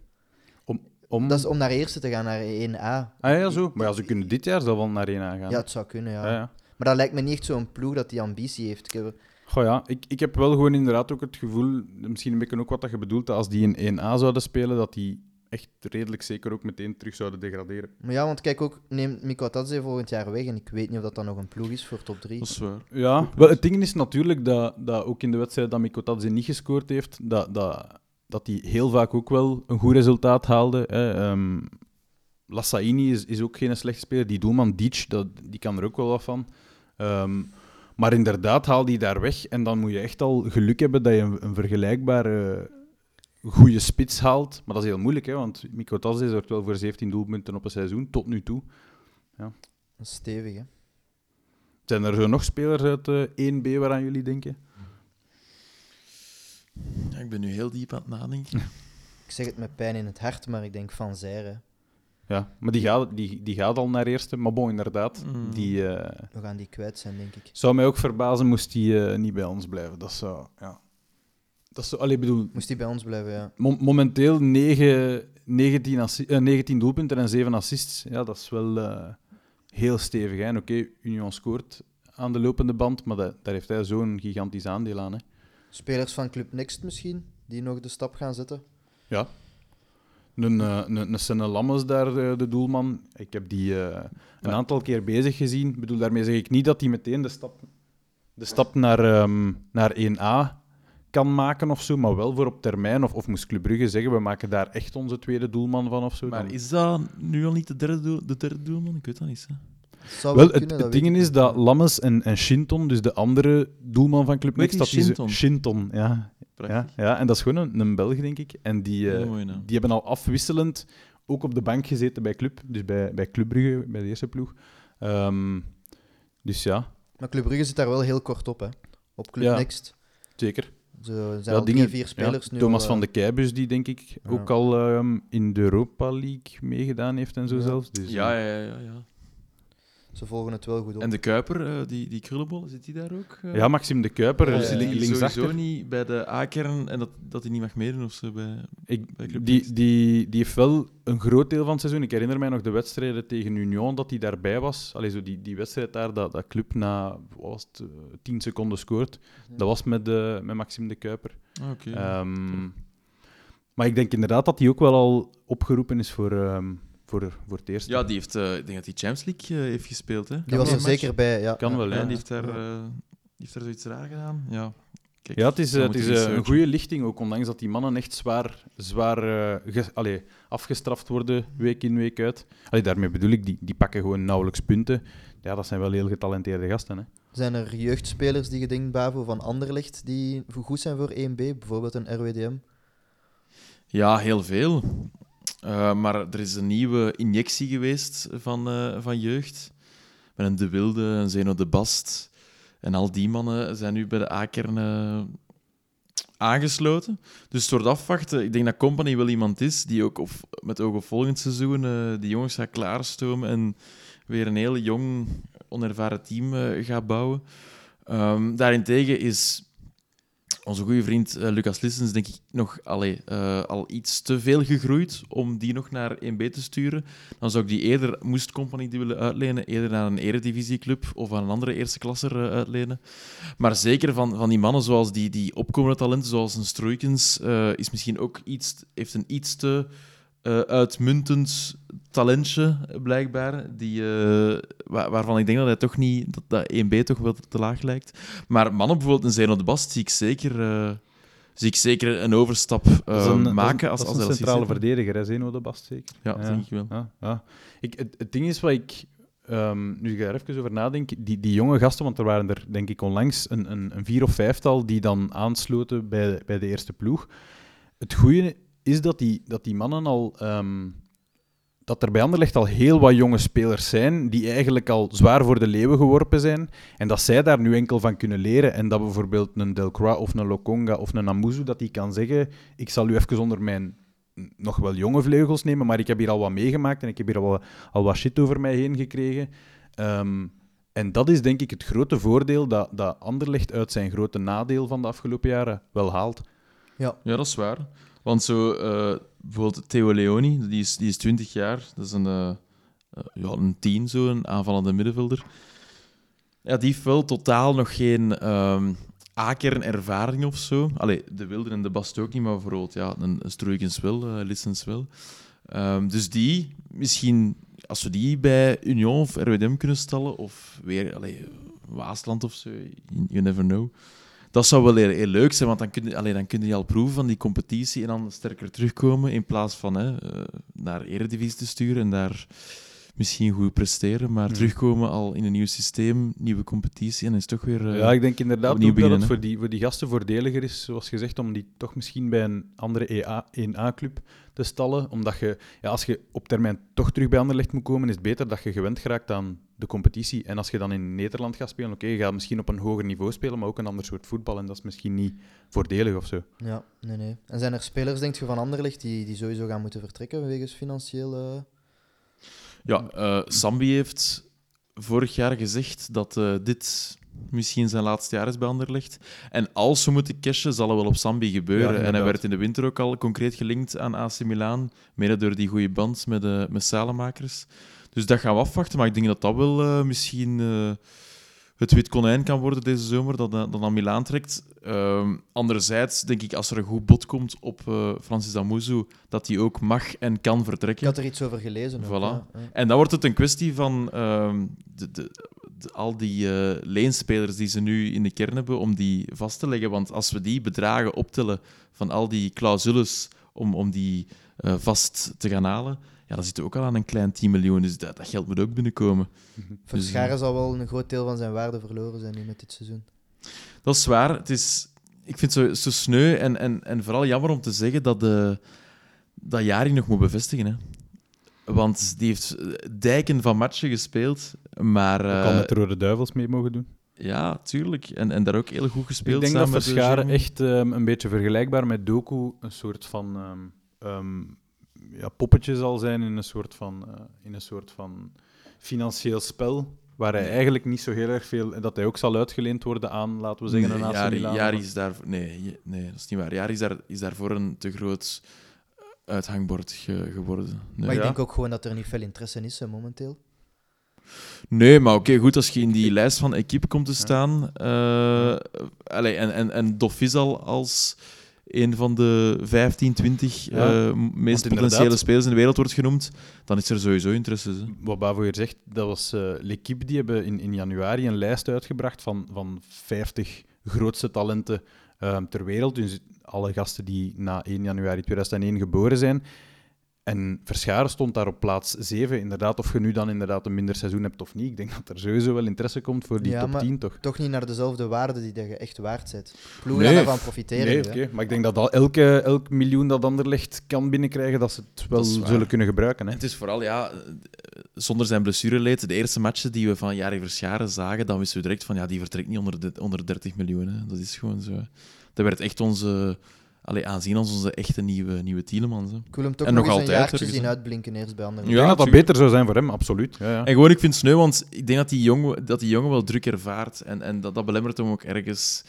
Om... Dat is om naar eerste te gaan, naar 1A. Ah ja, zo. Maar ja, ze kunnen dit jaar zelf wel naar 1 gaan. Ja, het zou kunnen, ja. ja, ja. Maar dat lijkt me niet echt zo'n ploeg dat die ambitie heeft. Ik heb- Goh ja, ik, ik heb wel gewoon inderdaad ook het gevoel, misschien een beetje ook wat dat je bedoelt, dat als die in 1A zouden spelen, dat die echt redelijk zeker ook meteen terug zouden degraderen. Maar ja, want kijk ook, neem Miko Tadze volgend jaar weg en ik weet niet of dat dan nog een ploeg is voor top 3. Dat is waar. Ja, wel, het ding is natuurlijk dat, dat ook in de wedstrijd dat Mikotadze niet gescoord heeft, dat, dat, dat hij heel vaak ook wel een goed resultaat haalde. Hè. Ehm, Lassaini is, is ook geen slechte speler. Die doelman Dietsch, dat, die kan er ook wel wat van. Ehm, maar inderdaad, haal die daar weg. En dan moet je echt al geluk hebben dat je een, een vergelijkbare goede spits haalt. Maar dat is heel moeilijk, hè, want Mikotadze zorgt wel voor 17 doelpunten op een seizoen, tot nu toe. Dat is stevig, hè. Zijn er zo nog spelers uit eh 1B waaraan jullie denken? Ja, ik ben nu heel diep aan het nadenken. Ik zeg het met pijn in het hart, maar ik denk Van Zijre. Ja, maar die gaat, die, die gaat al naar eerste. Maar bon, inderdaad, Mm. die eh, We gaan die kwijt zijn, denk ik. zou mij ook verbazen moest die eh, niet bij ons blijven. Dat zou, ja. Dat allee, bedoel, Moest die bij ons blijven, ja. mo- momenteel 9, 19, assi- eh, 19 doelpunten en 7 assists. Ja, dat is wel eh, heel stevig. hè. En Oké, Union scoort aan de lopende band, maar dat, daar heeft hij zo'n gigantisch aandeel aan. Hè. Spelers van Club Next misschien, die nog de stap gaan zetten. Ja. Een, eh, een, een Senne Lammes daar, eh, de doelman. Ik heb die eh, een Ja. aantal keer bezig gezien. Ik bedoel, daarmee zeg ik niet dat hij meteen de stap, de stap naar, ehm, naar 1A kan maken of zo, maar wel voor op termijn. Of, of moest Club Brugge zeggen, we maken daar echt onze tweede doelman van of zo. Maar dan- is dat nu al niet de derde, doel, de derde doelman? Ik weet dat niet. Hè. Zou Wel, wel het, kunnen, het ding is dat Lammes en, en Shinton, dus de andere doelman van Club Next, dat die ze- Shinton? Shinton, ja. Ja, ja, en dat is gewoon een, een Belg, denk ik. En die, eh, naam. die hebben al afwisselend ook op de bank gezeten bij Club, dus bij, bij Club Brugge, bij de eerste ploeg. Ehm, dus ja, Maar Club Brugge zit daar wel heel kort op, hè. Op Club Ja. Next. zeker. Zo zijn Ja, al drie, vier spelers ja, nu. Thomas al, van eh, de Keibus, die denk ik Ja. ook al ehm, in de Europa League meegedaan heeft en zo Ja. zelfs. Dus, Ja, eh, ja, ja, ja. Ze volgen het wel goed op. En de Kuiper, eh, die, die krullenbol, zit die daar ook? eh? ja, Maxime de Kuiper, Ja, dus ja, ja. sowieso niet bij de A-kern en dat, dat hij niet mag meedoen of zo. Bij... Ik, bij Club die, die, die heeft wel een groot deel van het seizoen. Ik herinner mij nog de wedstrijden tegen Union dat hij daarbij was. Allee, zo die, die wedstrijd daar, dat, dat club na wat was het, eh, 10 seconden scoort. Dat was met, de, met Maxime de Kuiper. Ah, Oké. Ehm, maar ik denk inderdaad dat hij ook wel al opgeroepen is voor, ehm, voor, voor het eerst. Ja, die heeft, eh, ik denk dat hij Champions League eh, heeft gespeeld. Hè? Die was er match. zeker bij, ja. Kan ja. wel, Ja, ja. die heeft daar, eh, die heeft daar zoiets raar gedaan. Ja, Kijk, Ja, het is, eh, het is eh, een goede lichting ook, ondanks dat die mannen echt zwaar, zwaar eh, ge- allee, afgestraft worden, week in, week uit. Allee, daarmee bedoel ik, die, die pakken gewoon nauwelijks punten. Ja, dat zijn wel heel getalenteerde gasten. Hè. Zijn er jeugdspelers die je denkt, Bavo, van Anderlecht, die goed zijn voor 1B? Bijvoorbeeld een RWDM? Ja, heel veel. Eh, maar er is een nieuwe injectie geweest van, eh, van jeugd. Met een De Wilde, een Zeno de Bast. En al die mannen zijn nu bij de A-kern eh, aangesloten. Dus wordt afwachten. Ik denk dat Company wel iemand is die ook op, met oog op volgend seizoen eh, die jongens gaat klaarstomen en weer een heel jong, onervaren team eh, gaat bouwen. Ehm, daarentegen is onze goede vriend eh, Lucas Lissens, denk ik, nog allee, eh, al iets te veel gegroeid om die nog naar 1B te sturen. Dan zou ik die eerder, moest Company die willen uitlenen, eerder naar een eredivisieclub of aan een andere eerste klasser eh, uitlenen. Maar zeker van, van die mannen zoals die, die opkomende talenten, zoals een Stroikens, eh, is misschien ook iets, heeft een iets te uitmuntend talentje, blijkbaar. Die, eh, wa- waarvan ik denk dat hij toch niet, dat, dat 1B toch wel te laag lijkt. Maar mannen, bijvoorbeeld een Zeno de Bast, zie ik zeker, zie ik zeker een overstap eh, Dat een- maken. als, dat als een centrale verdediger, hè, Zeno de Bast, zeker? Ja, dat denk ik wel. Ja, ja. Ik, het, het ding is wat ik, ehm, nu ik daar even over nadenk, die, die jonge gasten, want er waren er denk ik onlangs een, een, een vier of vijftal die dan aansloten bij, bij de eerste ploeg. Het goede is dat die, dat die mannen al. ehm, dat er bij Anderlecht al heel wat jonge spelers zijn die eigenlijk al zwaar voor de leeuwen geworpen zijn. En dat zij daar nu enkel van kunnen leren. En dat bijvoorbeeld een Delcroix of een Lokonga of een Amuzu, dat die kan zeggen: Ik zal u even onder mijn nog wel jonge vleugels nemen, maar ik heb hier al wat meegemaakt en ik heb hier al wat, al wat shit over mij heen gekregen. Ehm, en dat is denk ik het grote voordeel dat, dat Anderlecht uit zijn grote nadeel van de afgelopen jaren wel haalt. Ja. Ja, dat is waar. Want zo, eh, bijvoorbeeld Theo Leoni, die is, die is 20 jaar. Dat is een, eh, eh, ja, een tien, zo, een aanvallende middenvelder. Ja, die heeft wel totaal nog geen ehm A-kern-ervaring of zo. Allee, de Wilder en de Bast ook niet, maar bijvoorbeeld ja, een, Stroeikens wel, Lissens wel. Ehm, dus die, misschien, als we die bij Union of RWDM kunnen stellen, of weer allee, Waasland of zo, you never know. Dat zou wel heel, heel leuk zijn, want dan kun, je, allee, dan kun je al proeven van die competitie en dan sterker terugkomen in plaats van hè, eh, naar Eredivisie te sturen en daar misschien goed presteren, maar Mhm. terugkomen al in een nieuw systeem, nieuwe competitie en is toch weer... eh, ja, ik denk inderdaad dat het voor die, voor die gasten voordeliger is, zoals gezegd, om die toch misschien bij een andere EA, 1A-club te stallen. Omdat je, ja, als je op termijn toch terug bij Anderlecht moet komen, is het beter dat je gewend geraakt aan de competitie. En als je dan in Nederland gaat spelen, oké, je gaat misschien op een hoger niveau spelen, maar ook een ander soort voetbal. En dat is misschien niet voordelig of zo. Ja, nee, nee. En zijn er spelers, denk je, van Anderlecht die, die sowieso gaan moeten vertrekken wegens financiële... Ja, eh, Sambi heeft vorig jaar gezegd dat eh, dit misschien zijn laatste jaar is bij Anderlecht. En als we moeten cashen, zal het wel op Sambi gebeuren. Ja, en hij werd in de winter ook al concreet gelinkt aan AC Milan, mede door die goede band met, de met Salemakers. Dus dat gaan we afwachten, maar ik denk dat dat wel eh, misschien eh, het wit konijn kan worden deze zomer, dat, dat naar Milaan trekt. Ehm, anderzijds denk ik, als er een goed bod komt op eh, Francis Amuzu, dat hij ook mag en kan Ik vertrekken. had er iets over gelezen. Voilà. ja. En dan wordt het een kwestie van ehm, de, de- al die eh, leenspelers die ze nu in de kern hebben, om die vast te leggen. Want als we die bedragen optellen van al die clausules om, om die eh, vast te gaan halen, ja, dan zitten we ook al aan een klein 10 miljoen. Dus dat, dat geld moet ook binnenkomen. Verscharen zal wel een groot deel van zijn waarde verloren zijn nu met dit seizoen. Dat is waar. Het is, ik vind het zo, zo sneu en, en, en vooral jammer om te zeggen dat, de, dat Jari nog moet bevestigen. Hè. Want die heeft eh, dijken van matchen gespeeld, maar... Al eh, met de Rode Duivels mee mogen doen. ja, tuurlijk. En, en daar ook heel goed gespeeld ik denk dat Verscharen Jeremy. echt ehm, een beetje vergelijkbaar met Doku een soort van ehm, ehm, ja, poppetje zal zijn in een soort van, eh, in een soort van financieel spel. Waar hij eigenlijk niet zo heel erg veel... Dat hij ook zal uitgeleend worden aan, laten we zeggen, Nee, een Jari. Jari is daar... Nee, nee, dat is niet waar. Jari is, daar, is daarvoor een te groot uithangbord ge- geworden. Nee. Maar ik Ja. denk ook gewoon dat er niet veel interesse is hè, momenteel. Nee, maar oké, goed, als je in die lijst van equipe komt te staan... eh allee, en, en, en Dofizal als een van de 15, 20 Ja, eh, meest inderdaad- potentiële spelers in de wereld wordt genoemd, dan is er sowieso interesse. hè. Wat Bavoer zegt, dat was eh L'Equipe, die hebben in, in januari een lijst uitgebracht van, van 50 grootste talenten ehm, ter wereld. Dus alle gasten die na 1 januari 2001 geboren zijn. En Verscharen stond daar op plaats 7. Inderdaad, of je nu dan inderdaad een minder seizoen hebt of niet. Ik denk dat er sowieso wel interesse komt voor die Ja, top maar 10, toch? Toch niet naar dezelfde waarde die dat je echt waard zet. Ploegen Nee. daarvan profiteren. Nee. Maar ik denk dat al elke, elk miljoen dat Anderlecht kan binnenkrijgen, dat ze het wel zullen kunnen gebruiken. Hè? Het is vooral, ja, zonder zijn blessureleed, de eerste matchen die we van Jari Verscharen zagen, dan wisten we direct van, ja, die vertrekt niet onder, de, onder 30 miljoen. Hè. Dat is gewoon zo. Dat werd echt onze, allee, aanzien als onze echte nieuwe, nieuwe Tielemans. Hè. Ik wil hem toch En nog, nog eens een altijd ergens, zien uitblinken eerst bij anderen. Ik denk dat dat beter zou zijn voor hem, absoluut. Ja, ja. En gewoon, ik vind het sneu, want ik denk dat die jongen, dat die jongen wel druk ervaart. En, en dat, dat belemmert hem ook ergens.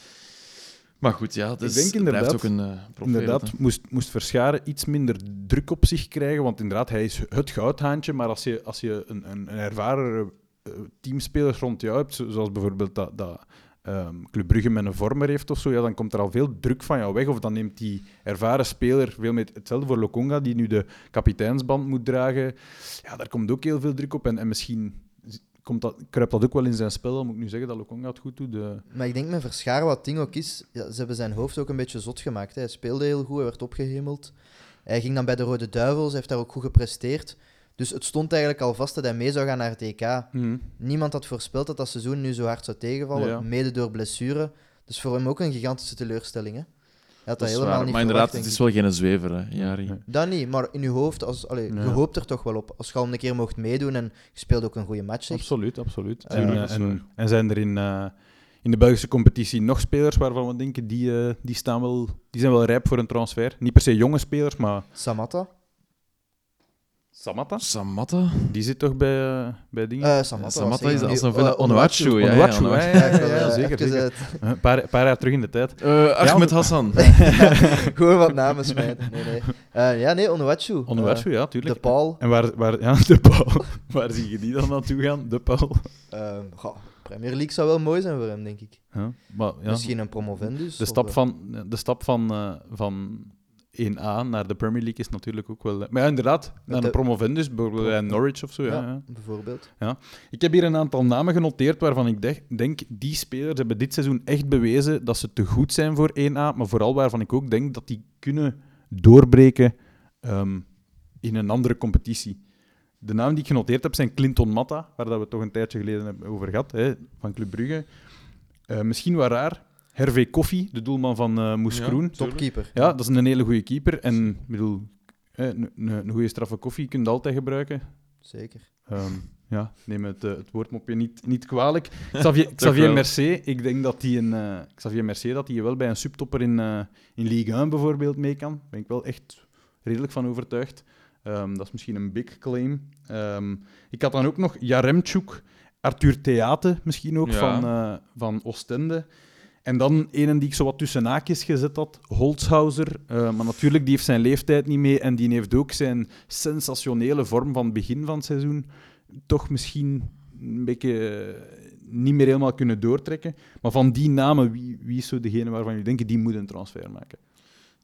Maar goed, ja, dus denk het blijft inderdaad- ook een uh, profeet, Inderdaad, hè. moest, moest Verscharen iets minder druk op zich krijgen. Want inderdaad, hij is het goudhaantje. Maar als je, als je een, een, een ervaren eh, teamspeler rond jou hebt, zo- zoals bijvoorbeeld dat, dat ehm, Club Brugge met een vormer heeft of zo, ja, dan komt er al veel druk van jou weg. Of dan neemt die ervaren speler veel meer... Hetzelfde voor Lokonga, die nu de kapiteinsband moet dragen. Ja, daar komt ook heel veel druk op. En, en misschien komt dat, kruipt dat ook wel in zijn spel. Moet ik nu zeggen dat Lokonga het goed doet. De... Maar ik denk met Verscharen, wat ding ook is, ja, ze hebben zijn hoofd ook een beetje zot gemaakt. Hè. Hij speelde heel goed, hij werd opgehemeld. Hij ging dan bij de Rode Duivels, hij heeft daar ook goed gepresteerd. Dus het stond eigenlijk al vast dat hij mee zou gaan naar het EK. Niemand had voorspeld dat dat seizoen nu zo hard zou tegenvallen, Ja. mede door blessure. Dus voor hem ook een gigantische teleurstelling. Hè. Hij had dat, helemaal waar. niet Maar inderdaad, verwacht, het is wel geen zwever, hè, Jari. Nee. Dat niet, maar in je hoofd, als, allee, Ja. je hoopt er toch wel op. Als je al een keer mocht meedoen en je speelt ook een goede match. zeg. Absoluut, absoluut. Eh, en, en zijn er in, eh, in de Belgische competitie nog spelers waarvan we denken die, eh, die, staan wel, die zijn wel rijp voor een transfer? Niet per se jonge spelers, maar Samatta? Samatta, Samatta? die zit toch bij, eh, bij dingen? Eh Samatta, is als een villa Onuachu. Ja, ja, Onuachu? Ja, Ja, ja, zeker, zeker. een paar, paar jaar terug in de tijd. Eh, Ahmed Hassan. Gewoon wat namen smijten. Nee, nee. Eh, ja, nee, Onuachu. Onuachu, ja, tuurlijk. de Paul. En waar, waar, ja, de Paul. waar zie je die dan naartoe gaan? De Paul. Eh, goh, Premier League zou wel mooi zijn voor hem, denk ik. Ja, maar, ja, Misschien een promovendus. de stap van, de stap van, eh, van 1A naar de Premier League is natuurlijk ook wel... Maar ja, inderdaad, naar de- een promovendus, bijvoorbeeld bij Norwich of zo. Ja, ja, ja. bijvoorbeeld. Ik heb hier een aantal namen genoteerd waarvan ik denk, denk, die spelers hebben dit seizoen echt bewezen dat ze te goed zijn voor 1A, maar vooral waarvan ik ook denk dat die kunnen doorbreken ehm, in een andere competitie. De namen die ik genoteerd heb zijn Clinton Matta, waar dat we het toch een tijdje geleden hebben over gehad, hè, van Club Brugge. Eh, misschien wel raar, Hervé Koffie, de doelman van eh Moes Ja. Topkeeper. Ja, dat is een hele goede keeper. En ik bedoel, een, goede straffe koffie kun je altijd gebruiken. Zeker. Ehm, ja, neem het, eh, het woordmopje niet, niet kwalijk. Xavier, Xavier. Mercier, ik denk dat hij een, eh, Xavier Mercier dat hij wel bij een subtopper in, eh, in Ligue 1 bijvoorbeeld mee kan. Daar ben ik wel echt redelijk van overtuigd. Ehm, dat is misschien een big claim. Ehm, ik had dan ook nog Jaremchuk, Arthur Theate misschien ook, Ja. van, eh, van Oostende. En dan een die ik zo wat tussen haakjes gezet had, Holzhauser. Eh, maar natuurlijk, die heeft zijn leeftijd niet mee en die heeft ook zijn sensationele vorm van het begin van het seizoen toch misschien een beetje eh, niet meer helemaal kunnen doortrekken. Maar van die namen, wie, wie is zo degene waarvan je denkt, die moet een transfer maken?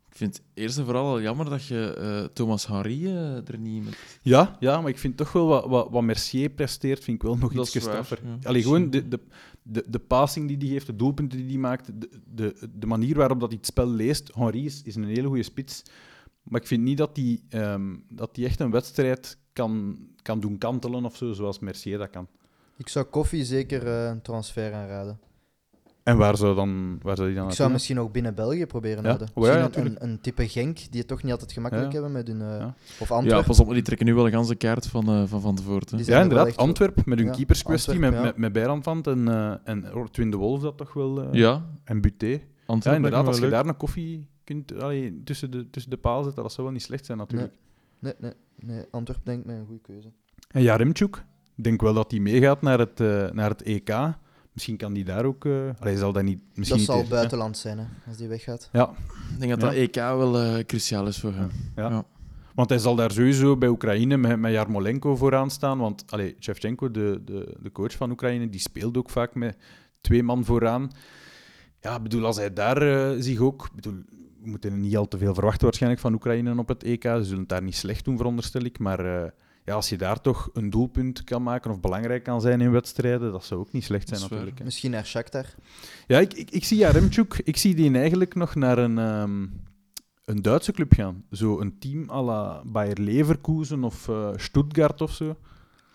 Ik vind het eerst en vooral al jammer dat je eh, Thomas Henry er niet met... Ja, ja, maar ik vind toch wel wat, wat, wat Mercier presteert, vind ik wel nog iets straffer. ja. Allee, gewoon de, de, de, de passing die hij geeft, de doelpunten die hij maakt, de, de, de manier waarop dat hij het spel leest. Henri is, is een hele goede spits. Maar ik vind niet dat hij ehm, dat echt een wedstrijd kan, kan doen kantelen of zo, zoals Mercier dat kan. Ik zou Koffie zeker eh, een transfer aanraden. En waar zou, dan, waar zou hij dan Ik zou misschien ook binnen België proberen Ja? houden. Oh, ja, ja, Misschien een, tuurlijk. een, type Genk, die het toch niet altijd gemakkelijk Ja. hebben met hun... eh, Ja. Of Ja, Antwerpen. pas op, maar die trekken nu wel een ganse kaart van, eh, van Van de Voort. Die Ja, er inderdaad. echt Antwerp met hun Ja, keeperskwestie, met, Antwerp, ja. met, met Bijranvand en, eh en Twin de Wolf dat toch wel. eh, Ja, En Buté. Ja, inderdaad. Als je daar een koffie kunt allee, tussen, de, tussen de paal zetten, dat zou wel niet slecht zijn natuurlijk. Nee, nee, nee. Antwerpen denk ik mij een goede keuze. En Jaremchuk, ik denk wel dat hij meegaat naar het, eh, naar het EK. Misschien kan die daar ook... eh allee, zal dat niet... Misschien dat niet zal tegen- buitenland zijn, hè, als die weggaat. Ja, Ik denk dat Ja. dat EK wel eh, cruciaal is voor hem. ja. Ja. Want hij zal daar sowieso bij Oekraïne met, met Jarmolenko vooraan staan. Want allee, Shevchenko, de, de, de coach van Oekraïne, die speelt ook vaak met twee man vooraan. Ja, ik bedoel, als hij daar eh, zich ook... ik Bedoel, we moeten niet al te veel verwachten waarschijnlijk van Oekraïne op het EK. Ze zullen het daar niet slecht doen, veronderstel ik. Maar eh, ja, als je daar toch een doelpunt kan maken of belangrijk kan zijn in wedstrijden, dat zou ook niet slecht zijn Dat natuurlijk. hè. Misschien naar Shakhtar. Ja, ik, ik, ik zie Jaremchuk, ik zie die eigenlijk nog naar een, ehm, een Duitse club gaan. Zo een team à la Bayer Leverkusen of eh, Stuttgart of zo.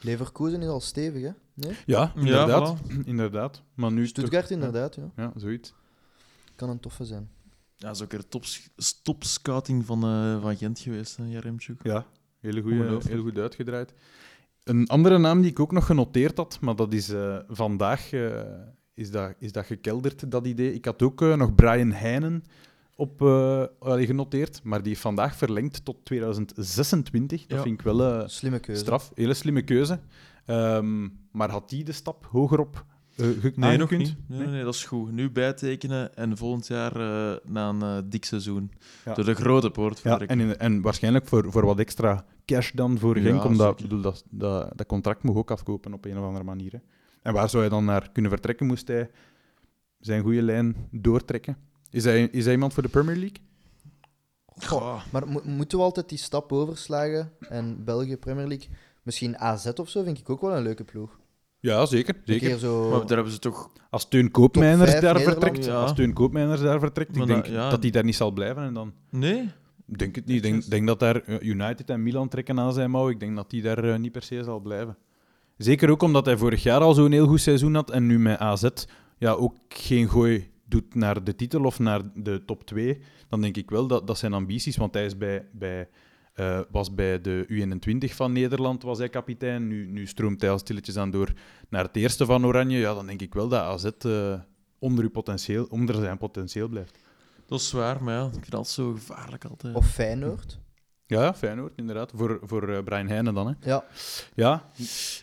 Leverkusen is al stevig, hè? Nee? Ja, inderdaad. voilà. inderdaad. Maar nu Stuttgart toch- inderdaad, ja. Ja, zoiets. Kan een toffe zijn. Ja, is ook een top, topscouting van, eh, van Gent geweest, hè, Jaremchuk. Ja, hele heel goed uitgedraaid. Een andere naam die ik ook nog genoteerd had, maar dat is eh, vandaag eh, is dat, is dat gekelderd, dat idee. Ik had ook eh, nog Brian Heijnen op, eh, genoteerd, maar die vandaag verlengd tot 2026. Dat Ja. vind ik wel eh, Slimme keuze. straf. Hele slimme keuze. Ehm, maar had die de stap hogerop eh ge- Nee, nog aangekund? niet. Nee, nee, nee, dat is goed. Nu bijtekenen en volgend jaar eh, na een dik seizoen. Ja. Door de grote poort. Ja, en, in- en waarschijnlijk voor, voor wat extra cash dan voor Ja, Genk, omdat ik bedoel, dat, dat, dat contract moet ook afkopen op een of andere manier. Hè. En waar zou hij dan naar kunnen vertrekken? Moest hij zijn goede lijn doortrekken? Is hij, is hij iemand voor de Premier League? Goh. Maar mo- moeten we altijd die stap overslagen en België Premier League? Misschien AZ of zo vind ik ook wel een leuke ploeg. Ja, zeker. Zeker. zo... Maar daar hebben ze toch... Als Teun Koopmeiners daar Nederland. vertrekt, Ja. als Teun Koopmeiners daar vertrekt, ik denk dat- ja. dat hij daar niet zal blijven. En dan Nee? Ik denk het niet. Ik denk, denk dat daar eh, United en Milan trekken aan zijn mouw. Ik denk dat hij daar eh, niet per se zal blijven. Zeker ook omdat hij vorig jaar al zo'n heel goed seizoen had en nu met AZ ja, ook geen gooi doet naar de titel of naar de top 2. Dan denk ik wel dat dat zijn ambities, want hij is bij, bij, eh, was bij de U21 van Nederland was hij kapitein. Nu, nu stroomt hij al stilletjes aan door naar het eerste van Oranje. Ja, dan denk ik wel dat AZ onder, uw potentieel, onder zijn potentieel blijft. Dat is waar, maar ja, ik vind dat zo gevaarlijk altijd. Of Feyenoord. Ja, ja, Feyenoord, inderdaad. Voor, voor eh, Brian Heijnen dan, hè. Ja, Ja,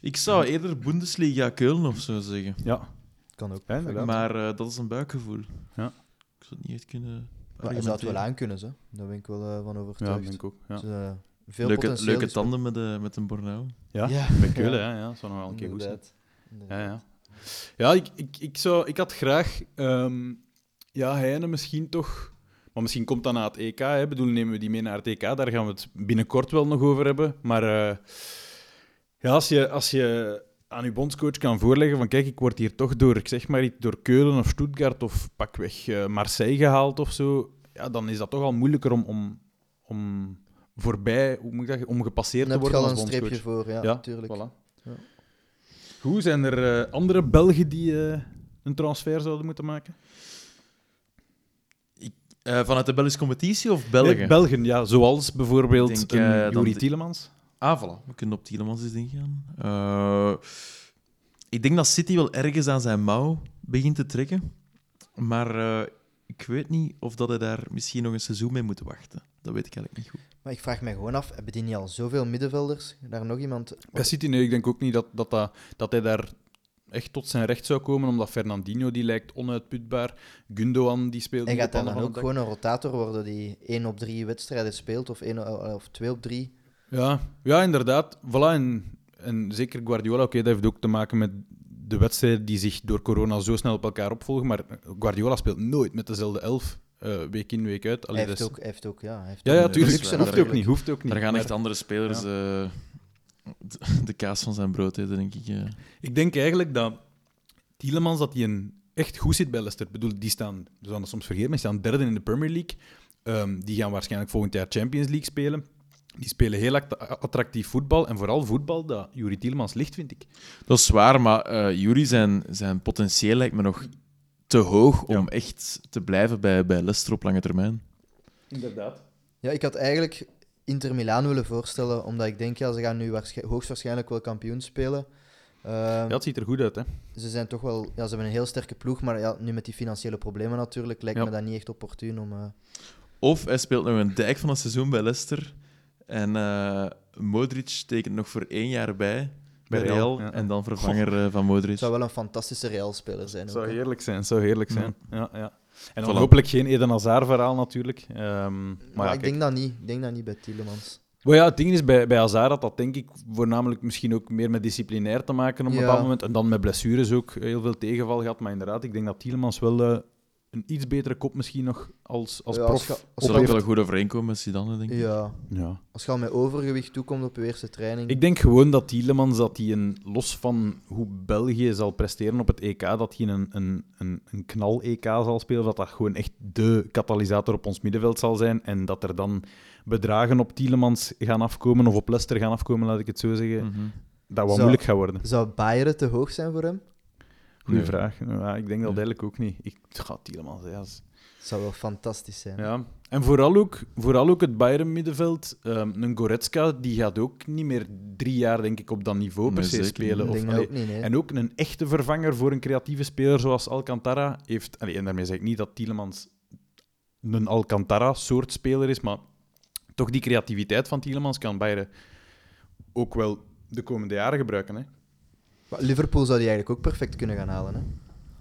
Ik zou eerder Bundesliga Keulen of zo zeggen. ja. kan ook. Ja, inderdaad. Maar eh, dat is een buikgevoel. Ja. Ik zou het niet echt kunnen Maar hij zou het wel argumenteren. aankunnen, hè. daar ben ik wel eh, van Ja, overtuigd. denk ik ook. Ja, Dus, eh, veel Leuke, potentieel leuke tanden met, de, met een Bornau. ja. Ja. bij Keulen, ja. ja. Dat zou nog wel een keer goed zijn. Inderdaad. Inderdaad. Ja, ja. Ja, ik, ik, ik, zou, ik had graag... ehm ja, Heine misschien toch... Maar misschien komt dat na het EK. Hè. Ik bedoel, nemen we die mee naar het EK. Daar gaan we het binnenkort wel nog over hebben. Maar eh, ja, als je, als je aan je bondscoach kan voorleggen van kijk, ik word hier toch door, ik zeg maar door Keulen of Stuttgart of pakweg eh Marseille gehaald of zo, ja, dan is dat toch al moeilijker om, om, om voorbij, hoe moet ik zeggen, om gepasseerd Dan te heb je worden al als een bondscoach. streepje voor, ja, Ja, natuurlijk. Voilà. Ja. Goed, zijn er eh, andere Belgen die een transfer zouden moeten maken? Eh, vanuit de Belgische competitie of België? Nee, Belgen, ja. Zoals bijvoorbeeld denk, een dan Juri Tielemans. Ah, voilà. We kunnen op Tielemans eens ingaan. Eh ik denk dat City wel ergens aan zijn mouw begint te trekken. Maar eh, ik weet niet of dat hij daar misschien nog een seizoen mee moet wachten. Dat weet ik eigenlijk niet goed. Maar ik vraag me gewoon af, hebben die niet al zoveel middenvelders? Daar nog iemand... Bij City, nee, ik denk ook niet dat, dat, dat, dat hij daar echt tot zijn recht zou komen, omdat Fernandinho, die lijkt onuitputbaar. Gundogan, die speelt En gaat dan van ook gewoon een rotator worden die 1 op 3 wedstrijden speelt, of, één, of 2 op 3? Ja, ja, inderdaad. Voilà, en, en zeker Guardiola, oké, dat heeft ook te maken met de wedstrijden die zich door corona zo snel op elkaar opvolgen, maar Guardiola speelt nooit met dezelfde elf. eh, week in, week uit. Allee, Hij heeft ook, hij heeft ook, ja. Heeft Ja, ook ja, tuurlijk. Hoeft ook niet, hoeft ook niet. Daar gaan Maar echt andere spelers eh, de kaas van zijn brood eten, denk ik. eh. Ik denk eigenlijk dat Tielemans dat hij een echt goed zit bij Leicester. Ik bedoel, die staan, we zouden dat soms vergeten, maar die staan derde in de Premier League. Ehm, die gaan waarschijnlijk volgend jaar Champions League spelen. Die spelen heel act- attractief voetbal. En vooral voetbal dat Juri Tielemans ligt, vind ik. Dat is waar, maar eh Jury zijn, zijn potentieel lijkt me nog te hoog om echt te blijven bij, bij Leicester op lange termijn. Inderdaad. Ja, ik had eigenlijk Inter Milaan willen voorstellen, omdat ik denk, ja, ze gaan nu waarsch- hoogstwaarschijnlijk wel kampioen spelen. Ehm, Ja, het ziet er goed uit, hè. Ze zijn toch wel, ja, ze hebben een heel sterke ploeg, maar ja, nu met die financiële problemen natuurlijk, lijkt Ja. me dat niet echt opportun om... eh, Of hij speelt nog een dijk van een seizoen bij Leicester. En eh, Modric tekent nog voor één jaar bij bij Real. Real, ja. En dan vervanger eh, van Modric. Het zou wel een fantastische Real-speler zijn. Het ook, zou hè. heerlijk zijn, het zou heerlijk zijn. Ja. Ja, En dan hopelijk geen Eden Hazard-verhaal natuurlijk. Ehm, maar Maar ja, ik kijk. denk dat niet. Ik denk dat niet bij Tielemans. Maar ja, het ding is, bij, bij Hazard had dat denk ik voornamelijk misschien ook meer met disciplinair te maken op een Ja. bepaald moment. En dan met blessures ook heel veel tegenval gehad. Maar inderdaad, ik denk dat Tielemans wel eh, een iets betere kop misschien nog als, als Ja, prof als als ook heeft. wel goed overeenkomen met Zidane, denk ik. Ja, Ja. als je al met overgewicht toekomt op je eerste training. Ik denk gewoon dat Tielemans, dat hij een, los van hoe België zal presteren op het EK, dat hij een, een, een, een knal-EK zal spelen, dat dat gewoon echt de katalysator op ons middenveld zal zijn. En dat er dan bedragen op Tielemans gaan afkomen, of op Leicester gaan afkomen, laat ik het zo zeggen, Mhm. dat wat Zou- moeilijk gaat worden. Zou Bayern te hoog zijn voor hem? Goeie Nee. vraag. Ja, ik denk dat eigenlijk ook niet. Ik ga Tielemans, ja. is- Dat zou wel fantastisch zijn. ja. En vooral ook, vooral ook het Bayern-middenveld. Ehm, een Goretzka, die gaat ook niet meer drie jaar, denk ik, op dat niveau per se spelen. Of, denk dat allee, ook niet, nee. En ook een echte vervanger voor een creatieve speler zoals Alcantara heeft. allee, en daarmee zeg ik niet dat Tielemans een Alcantara-soort speler is, maar toch die creativiteit van Tielemans kan Bayern ook wel de komende jaren gebruiken. Hè? Liverpool zou die eigenlijk ook perfect kunnen gaan halen. Hè?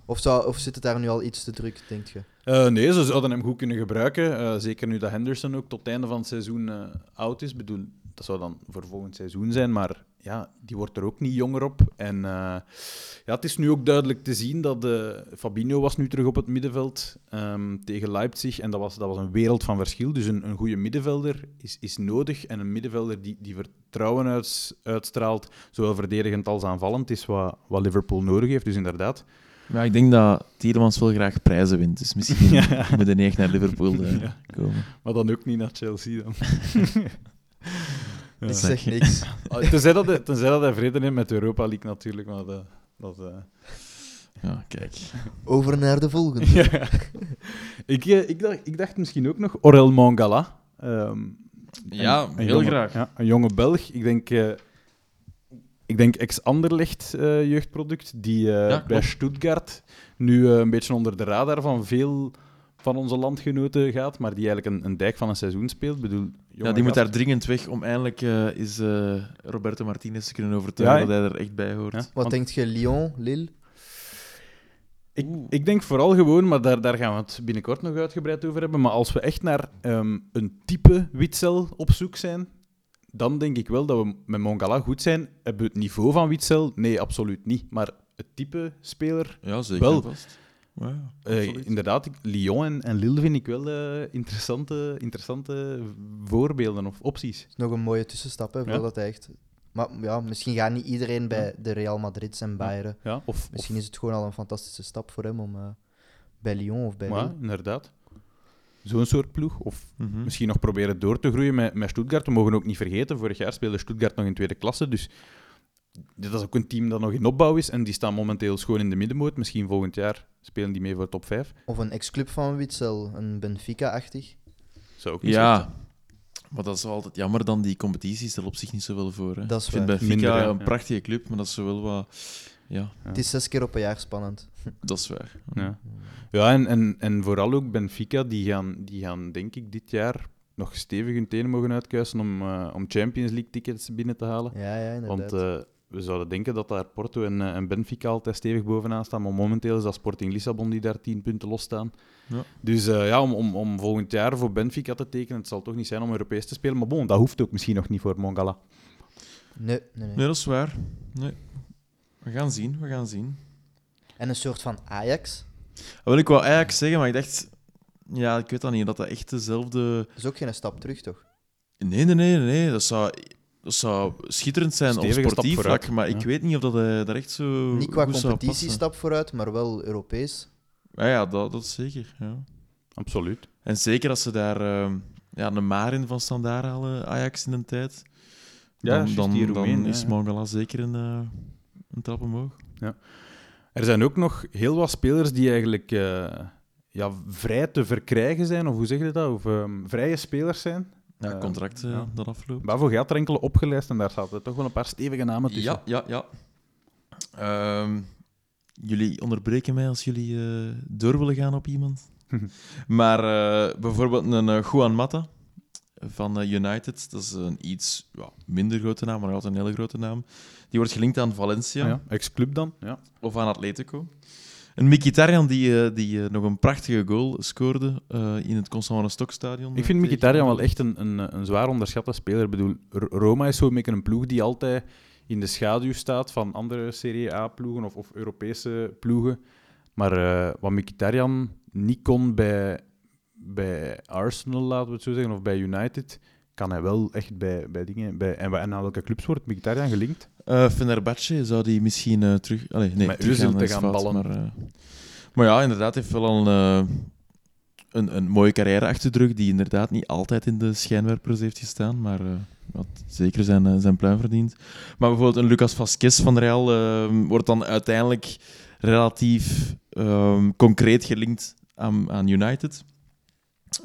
Of, zou, of zit het daar nu al iets te druk, denk je? Eh, nee, ze zouden hem goed kunnen gebruiken. Eh, zeker nu dat Henderson ook tot het einde van het seizoen eh, oud is. Bedoel, dat zou dan voor volgend seizoen zijn, maar ja, die wordt er ook niet jonger op. En eh, ja, het is nu ook duidelijk te zien dat eh, Fabinho was nu terug op het middenveld ehm, tegen Leipzig. En dat was, dat was een wereld van verschil. Dus een, een goede middenvelder is, is nodig. En een middenvelder die, die vertrouwen uits- uitstraalt, zowel verdedigend als aanvallend, is wat, wat Liverpool nodig heeft. Dus inderdaad. Ja, ik denk dat Tielemans wel graag prijzen wint. Dus misschien Ja. moet hij niet echt naar Liverpool eh, Ja. komen. Maar dan ook niet naar Chelsea dan. Ja. Ik zeg niks. Tenzij dat, hij, tenzij dat hij vrede heeft met Europa League natuurlijk, maar dat... dat eh, Ja, kijk. Over naar de volgende. ja. ik, eh, ik, dacht, ik dacht misschien ook nog Orel Mangala. Ehm, Ja, een heel jonge- graag. Ja, een jonge Belg. Ik denk, eh, ik denk ex-Anderlecht eh, jeugdproduct, die eh, bij Stuttgart nu eh, een beetje onder de radar van veel van onze landgenoten gaat, maar die eigenlijk een, een dijk van een seizoen speelt. Ik bedoel, Ja, die moet daar dringend weg om eindelijk eh, is eh, Roberto Martinez te kunnen overtuigen Ja, dat hij er echt bij hoort. Ja. Wat Want- denk je, Lyon, Lille? Ik, ik denk vooral gewoon, maar daar, daar gaan we het binnenkort nog uitgebreid over hebben. Maar als we echt naar ehm, een type Witzel op zoek zijn, dan denk ik wel dat we met Mongala goed zijn. Hebben we het niveau van Witzel? Nee, absoluut niet. Maar het type speler, Ja, zeker. Wel. vast. Ja, eh, inderdaad, ik- Lyon en, en Lille vind ik wel eh, interessante, interessante voorbeelden of opties. is nog een mooie tussenstap, hè, Ja. voordat hij echt... Maar ja, misschien gaat niet iedereen bij de Real Madrid en Bayern. Ja, of, Misschien is het gewoon al een fantastische stap voor hem om eh, bij Lyon of bij of, ja, Lille. inderdaad. Zo'n soort ploeg. Of Mhm. Misschien nog proberen door te groeien met, met Stuttgart. We mogen ook niet vergeten, vorig jaar speelde Stuttgart nog in tweede klasse. Dus dit is ook een team dat nog in opbouw is. En die staan momenteel schoon in de middenmoot. Misschien volgend jaar spelen die mee voor top 5. Of een ex-club van Witzel, een Benfica-achtig. Zou ook niet Ja, maar dat is wel altijd jammer dan. Die competitie stelt op zich niet zoveel voor. Hè. Dat is ik vind waar. Benfica Minder, ja. een prachtige club, maar dat is wel wat... Ja, Ja. Het is zes keer op een jaar spannend. dat is waar. Ja, ja en, en, en vooral ook Benfica, die gaan, die gaan denk ik dit jaar nog stevig hun tenen mogen uitkuisen om, eh, om Champions League tickets binnen te halen. Ja, ja, inderdaad. Want eh, we zouden denken dat daar Porto en, eh, en Benfica altijd stevig bovenaan staan, maar momenteel is dat Sporting Lissabon die daar 10 punten losstaan. Ja. Dus eh, ja, om, om, om volgend jaar voor Benfica te tekenen, het zal toch niet zijn om Europees te spelen, maar bon, dat hoeft ook misschien nog niet voor Mongala. nee, nee, nee. Nee, dat is waar. Nee. We gaan zien, we gaan zien. En een soort van Ajax. Dat wil ik wel Ajax zeggen, maar ik dacht... ja, ik weet dat niet, dat dat echt dezelfde... Dat is ook geen stap terug, toch? Nee, nee, nee, nee. Dat zou, dat zou schitterend zijn op sportief vlak, maar ik ja. weet niet of dat hij daar echt zo Niet qua goed zou passen. competitiestap vooruit, maar wel Europees. Ja, ja dat, dat is zeker. Ja. Absoluut. En zeker als ze daar ehm, ja, een Marin van standaard halen, Ajax in een tijd, Ja, dan, dan, is ja. Mangala zeker een, eh, een trap omhoog. Er zijn ook nog heel wat spelers die eigenlijk eh, ja, vrij te verkrijgen zijn, of hoe zeg je dat? Of ehm, vrije spelers zijn. Ja, Eh, contract eh, ja. dat afloopt. Bavo gaat er enkele opgelijst en daar zaten toch wel een paar stevige namen tussen. Ja, ja, ja. Ehm, jullie onderbreken mij als jullie eh, door willen gaan op iemand. maar eh, bijvoorbeeld een eh, Juan Mata van eh, United, dat is een iets ja, minder grote naam, maar altijd een hele grote naam. Die wordt gelinkt aan Valencia Ja, ex-club dan. Ja. of aan Atletico. Een Mkhitaryan die, eh, die eh, nog een prachtige goal scoorde eh, in het Constantine Stokstadion. Ik vind Mkhitaryan wel echt een, een, een zwaar onderschatte speler. Ik bedoel, Roma is zo een beetje een ploeg die altijd in de schaduw staat van andere Serie A-ploegen of, of Europese ploegen. Maar eh, wat Mkhitaryan niet kon bij, bij Arsenal, laten we het zo zeggen, of bij United, kan hij wel echt bij, bij dingen... Bij, en, en aan welke clubs wordt Mkhitaryan gelinkt? Eh Fenerbahce zou die misschien eh, terug... Allee, nee, Met teruggaan Özil te gaan fout, ballen. Maar, eh, maar ja, inderdaad, heeft wel al een, een, een mooie carrière achter de rug, die inderdaad niet altijd in de schijnwerpers heeft gestaan, maar had zeker zijn, zijn pluim verdient. Maar bijvoorbeeld een Lucas Vasquez van Real eh, wordt dan uiteindelijk relatief eh, concreet gelinkt aan, aan United.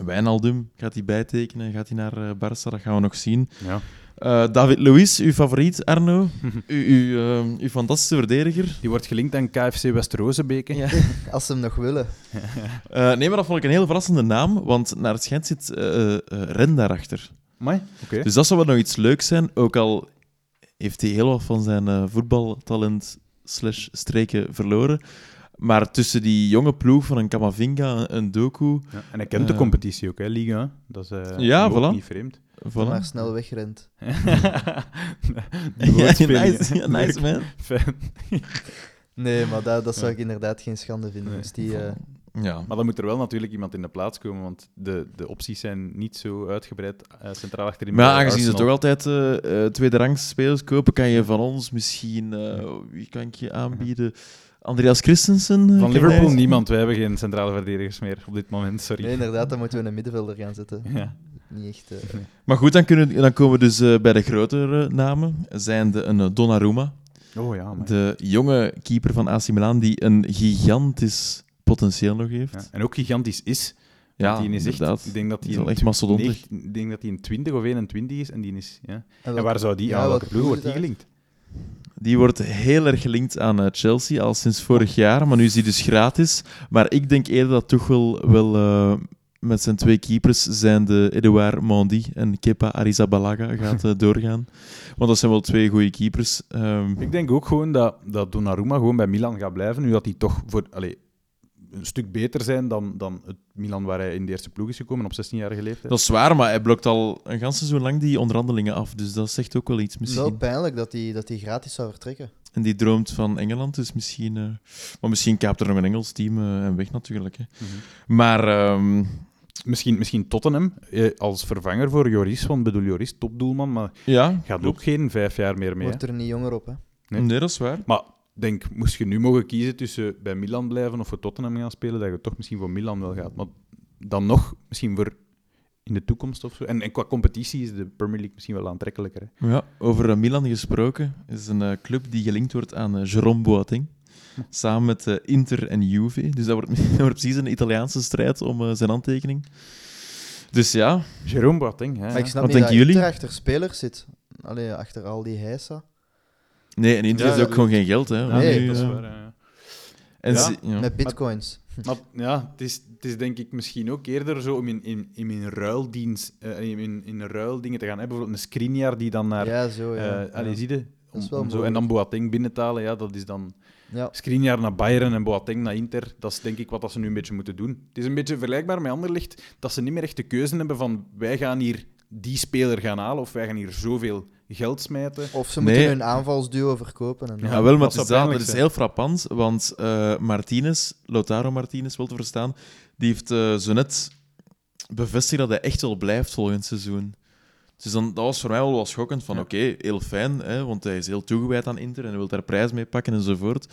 Wijnaldum gaat hij bijtekenen, gaat hij naar eh, Barça, dat gaan we nog zien. Ja. Eh, David Luiz, uw favoriet, Arno. uw, uw, eh, uw fantastische verdediger. Die wordt gelinkt aan KFC West-Rozenbeke. Ja. Als ze hem nog willen. Eh, nee, maar dat vond ik een heel verrassende naam, want naar het schijnt zit eh, eh, Ren daarachter. Oké. Dus dat zou wel nog iets leuks zijn, ook al heeft hij heel wat van zijn eh, voetbaltalent slash streken verloren. Maar tussen die jonge ploeg van een Kamavinga, een Doku, Ja, En hij kent de Eh. competitie ook, hè, Liga. Dat is eh, Ja, voilà. niet vreemd. Dat voilà. maar snel wegrent. Ja, nice, hè. ja, nice man. Fijn. Nee, maar dat, dat zou ik inderdaad geen schande vinden. Nee. Dus die, eh, Ja. Maar dan moet er wel natuurlijk iemand in de plaats komen, want de, de opties zijn niet zo uitgebreid eh, centraal achterin. Maar ja, aangezien ze toch altijd eh eh, tweede rangs spelers kopen, kan je van ons misschien... eh, wie kan ik je aanbieden? Andreas Christensen? eh, Van Liverpool hij- niemand. Wij hebben geen centrale verdedigers meer op dit moment, sorry. nee, inderdaad, dan moeten we een middenvelder gaan zetten. Ja. Niet echt. eh, Maar goed, dan, kunnen, dan komen we dus eh, bij de grotere namen. Zijn de een Donnarumma, Oh ja, maar. de jonge keeper van AC Milan, die een gigantisch potentieel nog heeft. Ja. En ook gigantisch is. Ja, die is echt, inderdaad. ik denk dat hij echt mastodontisch. Ik denk dat hij een 20 of 21 is en die is. Ja. en waar zou die ja, aan? Welke welke ploeg wordt die gelinkt? Die wordt heel erg gelinkt aan eh, Chelsea, al sinds vorig jaar. Maar nu is hij dus gratis. Maar ik denk eerder dat toch wel, wel eh, met zijn twee keepers, zijn de Edouard Mondi en Kepa Arrizabalaga, gaat eh, doorgaan. Want dat zijn wel twee goede keepers. Ehm, Ik denk ook gewoon dat, dat Donnarumma gewoon bij Milan gaat blijven, nu dat hij toch voor, allee, een stuk beter zijn dan, dan het Milan waar hij in de eerste ploeg is gekomen op 16-jarige leeftijd. dat is waar, maar hij blokt al een ganse seizoen lang die onderhandelingen af. Dus dat zegt ook wel iets Wel misschien. pijnlijk dat hij dat die gratis zou vertrekken. En die droomt van Engeland, dus misschien... eh, maar misschien kaapt er nog een Engels team eh, en weg natuurlijk. Hè. Mhm. Maar... ehm, Misschien, misschien Tottenham eh, als vervanger voor Joris, want ik bedoel, Joris, topdoelman, maar ja, gaat ook geen vijf jaar meer mee. Wordt er niet jonger op, hè? Nee. Nee, dat is waar. Maar denk, moest je nu mogen kiezen tussen bij Milan blijven of voor Tottenham gaan spelen, dat je toch misschien voor Milan wel gaat. Maar dan nog, misschien voor in de toekomst of zo. En, en qua competitie is de Premier League misschien wel aantrekkelijker. Hè. Ja, over eh, Milan gesproken, is een eh, club die gelinkt wordt aan uh, Jérôme Boateng. Samen met eh, Inter en Juve. Dus dat wordt, dat wordt precies een Italiaanse strijd om eh, zijn handtekening. Dus ja, Jérôme Boateng, hè. Maar ik snap Wat niet denken dat jullie? Inter achter spelers zit. Allee, achter al die heisa. Nee, en Inter Ja, heeft ook gewoon geen geld. Hè, Ja, Nee, Nu, dat is eh, waar. ja. En Ja, ze- ja. Met bitcoins. Maar ja, het is, het is denk ik misschien ook eerder zo om in, in, in, in ruildienst, eh, in, in, in ruildingen te gaan hebben. Bijvoorbeeld een screenjaar die dan naar... ja, zo, ja. eh, allee, zie je? Om, is wel om zo, en dan. Boateng binnen te halen, ja, dat is dan... ja. Skriniar naar Bayern en Boateng naar Inter, dat is denk ik wat dat ze nu een beetje moeten doen. Het is een beetje vergelijkbaar met Anderlecht, dat ze niet meer echt de keuze hebben van wij gaan hier die speler gaan halen of wij gaan hier zoveel geld smijten. Of ze Nee. moeten hun aanvalsduo verkopen. En, Ja, Ja, wel, maar dat het is, dat, dat is heel frappant, want eh Martinez, Lautaro Martinez, wel te verstaan, die heeft eh, zo net bevestigt dat hij echt wel blijft volgend seizoen. Dus dan, dat was voor mij wel wat schokkend. Van Ja. oké, heel fijn, hè, want hij is heel toegewijd aan Inter en hij wil daar prijs mee pakken enzovoort.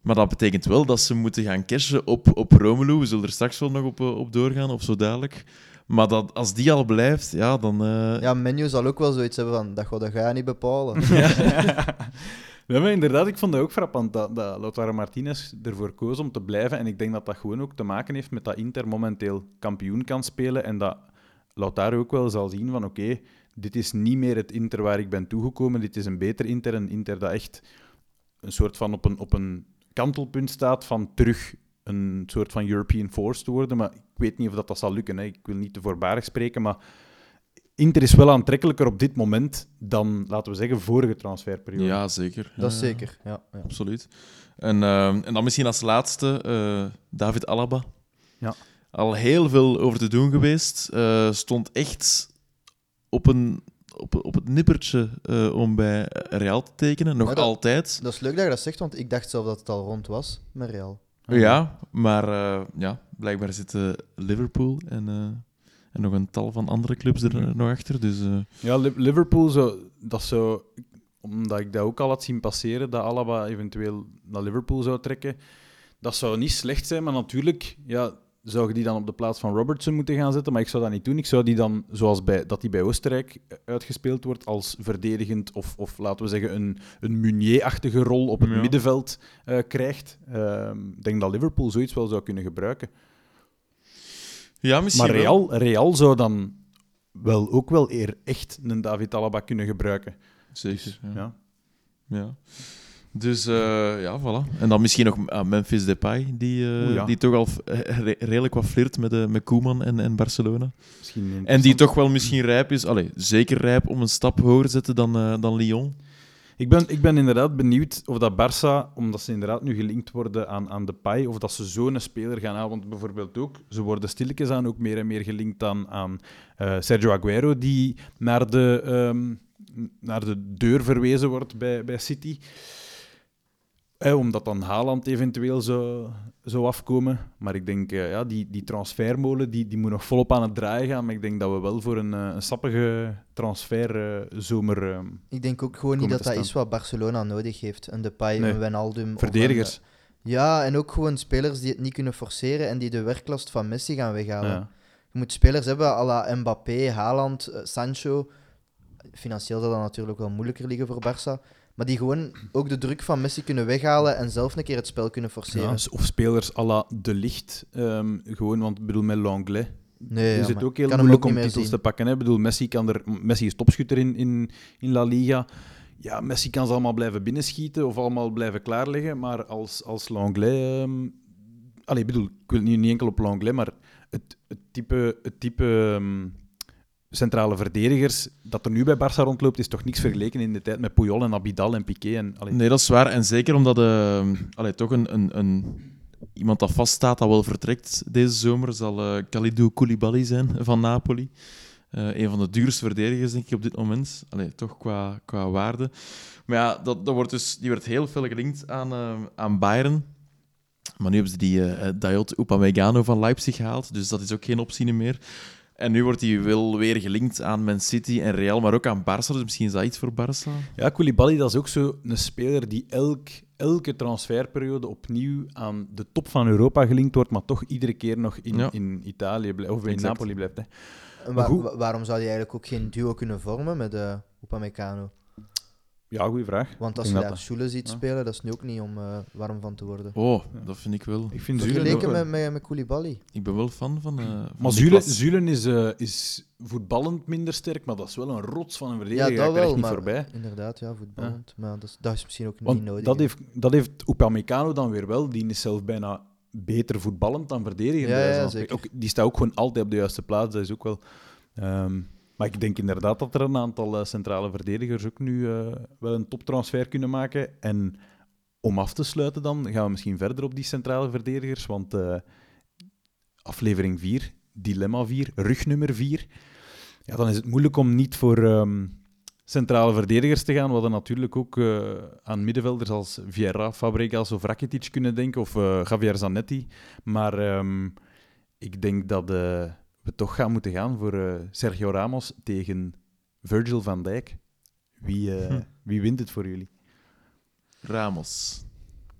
Maar dat betekent wel dat ze moeten gaan cashen op, op Romelu. We zullen er straks wel nog op, eh, op doorgaan, of zo dadelijk. Maar dat, als die al blijft, ja, dan... eh, Ja, Menu zal ook wel zoiets hebben van, dat dat ga je niet bepalen. Ja, maar inderdaad, ik vond dat ook frappant dat, dat Lautaro Martinez ervoor koos om te blijven. En ik denk dat dat gewoon ook te maken heeft met dat Inter momenteel kampioen kan spelen. En dat Lautaro ook wel zal zien van oké, dit is niet meer het Inter waar ik ben toegekomen. Dit is een beter Inter. Een Inter dat echt een soort van op een, op een kantelpunt staat van terug een soort van European force te worden. Maar ik weet niet of dat, dat zal lukken. Hè. Ik wil niet te voorbarig spreken, maar Inter is wel aantrekkelijker op dit moment dan, laten we zeggen, vorige transferperiode. ja, zeker. Dat is Ja, zeker, ja. ja. Absoluut. En, eh, en dan misschien als laatste eh, David Alaba. Ja. Al heel veel over te doen geweest. Eh, stond echt op, een, op, op het nippertje eh, om bij Real te tekenen. Nog dat- altijd. Dat is leuk dat je dat zegt, want ik dacht zelf dat het al rond was met Real. Ja, maar eh, ja, blijkbaar zitten Liverpool en, eh, en nog een tal van andere clubs er eh, nog achter. Dus eh, Ja, Li- Liverpool, zo, dat zou, omdat ik dat ook al had zien passeren, dat Alaba eventueel naar Liverpool zou trekken, dat zou niet slecht zijn, maar natuurlijk ja, zou je die dan op de plaats van Robertson moeten gaan zetten, maar ik zou dat niet doen. Ik zou die dan, zoals bij, dat die bij Oostenrijk uitgespeeld wordt, als verdedigend of, of laten we zeggen een, een Meunier-achtige rol op het Ja. middenveld eh, krijgt. Ehm, Ik denk dat Liverpool zoiets wel zou kunnen gebruiken. ja, misschien Maar wel. Real, Real zou dan wel ook wel eer echt een David Alaba kunnen gebruiken. Zeker, ja. Ja. Ja. Dus eh, ja, voilà. En dan misschien nog ah, Memphis Depay, die, eh, ja. die toch al eh, re- redelijk wat flirt met, met Koeman en, en Barcelona. Misschien En die toch wel misschien rijp is, allee, zeker rijp om een stap hoger te zetten dan, dan Lyon. Ik ben, ik ben inderdaad benieuwd of dat Barça, omdat ze inderdaad nu gelinkt worden aan, aan de Pai, of dat ze zo'n speler gaan halen. Want bijvoorbeeld ook, ze worden stilletjes aan ook meer en meer gelinkt aan, aan Sergio Aguero, die naar de, ehm, naar de deur verwezen wordt bij, bij City. Eh, omdat dan Haaland eventueel zou, zou afkomen. Maar ik denk, eh, ja, die, die transfermolen die, die moet nog volop aan het draaien gaan. Maar ik denk dat we wel voor een, eh, een sappige transferzomer ehm Ik denk ook gewoon niet dat dat is wat Barcelona nodig heeft. Een Depay, Nee. een Wijnaldum. verdedigers. een- ja, en ook gewoon spelers die het niet kunnen forceren en die de werklast van Messi gaan weghalen. Ja. Je moet spelers hebben à la Mbappé, Haaland, eh, Sancho. Financieel zal dat natuurlijk wel moeilijker liggen voor Barça. Maar die gewoon ook de druk van Messi kunnen weghalen en zelf een keer het spel kunnen forceren. Ja, of spelers à la De Licht. ehm, gewoon, want ik bedoel, met Langlais nee, is ja, het ook heel moeilijk ook om titels te pakken. Hè? Ik bedoel, Messi, kan er, Messi is topschutter in, in, in La Liga. Ja, Messi kan ze allemaal blijven binnenschieten of allemaal blijven klaarleggen. Maar als, als Langlais... allee, ik bedoel, ik wil niet, niet enkel op Langlais, maar het, het type... Het type ehm, centrale verdedigers dat er nu bij Barça rondloopt, is toch niks vergeleken in de tijd met Puyol en Abidal en Piqué. En, Nee, dat is waar. En zeker omdat eh allee, toch een, een, een, iemand dat vaststaat dat wel vertrekt deze zomer, zal eh Kalidou Koulibaly zijn van Napoli. Eh, een van de duurste verdedigers, denk ik, op dit moment. Allee, toch qua, qua waarde. Maar ja, dat, dat wordt dus, die werd heel veel gelinkt aan, eh, aan Bayern. Maar nu hebben ze die eh, Dayot Upamecano van Leipzig gehaald, dus dat is ook geen optie meer. En nu wordt hij wel weer gelinkt aan Man City en Real, maar ook aan Barça. Dus misschien is dat iets voor Barça. Ja, Koulibaly dat is ook zo een speler die elk, elke transferperiode opnieuw aan de top van Europa gelinkt wordt, maar toch iedere keer nog in, Ja. in Italië blijft, of in Exact. Napoli blijft. Hè. Waarom zou je eigenlijk ook geen duo kunnen vormen met uh, Upamecano? Ja, goede vraag. Want als je daar dat Schule ziet Ja. spelen, dat is nu ook niet om eh, warm van te worden. Oh, dat vind ik wel. Ik vind Zulen ook Vergeleken wel- met, met, met Koulibaly. Ik ben wel fan van. eh van Maar Zulen, is, eh, is voetballend minder sterk, maar dat is wel een rots van een Ja, verdediger. dat Daar krijg wel, je niet maar voorbij. inderdaad, ja, voetballend. Maar dat is, dat is misschien ook niet nodig. dat heeft, dat heeft Upamecano dan weer wel. Die is zelf bijna beter voetballend dan verdediger. Ja, ja, zeker. Ook, die staat ook gewoon altijd op de juiste plaats. Dat is ook wel... ehm, maar ik denk inderdaad dat er een aantal eh, centrale verdedigers ook nu eh, wel een toptransfer kunnen maken. En om af te sluiten dan, gaan we misschien verder op die centrale verdedigers. Want eh, aflevering 4, dilemma 4, rugnummer 4. Ja, dan is het moeilijk om niet voor ehm, centrale verdedigers te gaan. We hadden natuurlijk ook aan middenvelders als Vieira, Fabregas of Rakitic kunnen denken, of Javier Zanetti. Maar ehm, ik denk dat eh, we toch gaan moeten gaan voor eh, Sergio Ramos tegen Virgil van Dijk. Wie, eh, Hm. wie wint het voor jullie? Ramos.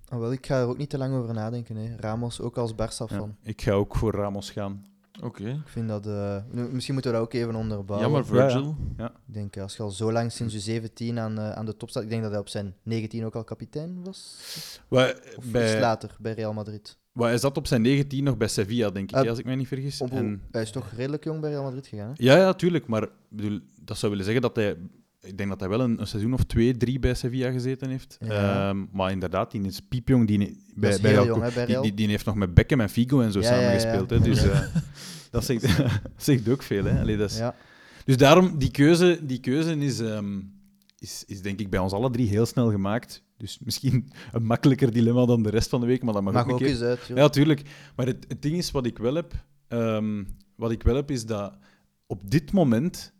Ah, wel, ik ga er ook niet te lang over nadenken. Hè. Ramos, ook als Barça-fan. Ja, ik ga ook voor Ramos gaan. Oké. Ik vind dat... eh, nu, misschien moeten we dat ook even onderbouwen. Jammer, Ja, ja. Virgil. Ik denk, als je al zo lang sinds je 17 aan, aan de top staat... Ik denk dat hij op zijn 19 ook al kapitein was. Wat, Of iets bij, later, bij Real Madrid. Wat, hij zat op zijn 19 nog bij Sevilla, denk ik, Ah, als ik mij niet vergis. Op- En, Hij is toch redelijk jong bij Real Madrid gegaan, hè? ja, ja, tuurlijk. Maar bedoel, dat zou willen zeggen dat hij... Ik denk dat hij wel een, een seizoen of twee, drie bij Sevilla gezeten heeft. Ja. Ehm, maar inderdaad, die is piepjong. Die, bij, is bij heel Real jong, hè, bij Die, Real. die, die heeft nog met Beckham en Figo en zo Ja, samengespeeld. Hè? Dus eh, dat, zegt, zegt ook veel. Hè? Allee, dat is, Ja. Dus daarom, die keuze, die keuze is, ehm, is, is denk ik bij ons alle drie heel snel gemaakt. Dus misschien een makkelijker dilemma dan de rest van de week, maar dat mag, Mag ook ook eens uit, joh. Ja, tuurlijk. Maar het, het ding is, wat ik wel heb, ehm, wat ik wel heb, is dat op dit moment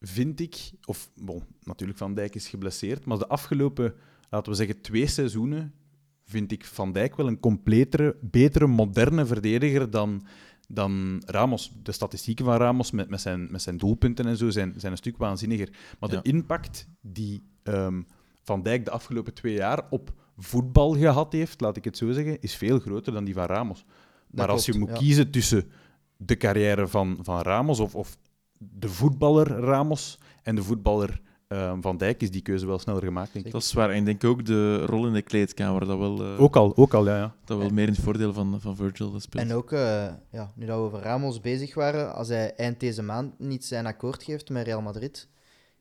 vind ik, of bon, natuurlijk Van Dijk is geblesseerd, maar de afgelopen, laten we zeggen, twee seizoenen vind ik Van Dijk wel een completere, betere, moderne verdediger dan, dan Ramos. De statistieken van Ramos met, met, zijn, met zijn doelpunten en zo zijn, zijn een stuk waanzinniger. Maar Ja. de impact die ehm, Van Dijk de afgelopen twee jaar op voetbal gehad heeft, laat ik het zo zeggen, is veel groter dan die van Ramos. Maar als je moet ja. kiezen tussen de carrière van, van Ramos of, of de voetballer Ramos en de voetballer ehm, Van Dijk, is die keuze wel sneller gemaakt, denk ik. Dat is waar. En ik denk ook de rol in de kleedkamer dat wel, eh, Ook al, ook al, ja. ja. dat wel meer in het voordeel van, van Virgil speelt. En ook, eh, ja, nu dat we over Ramos bezig waren, als hij eind deze maand niet zijn akkoord geeft met Real Madrid,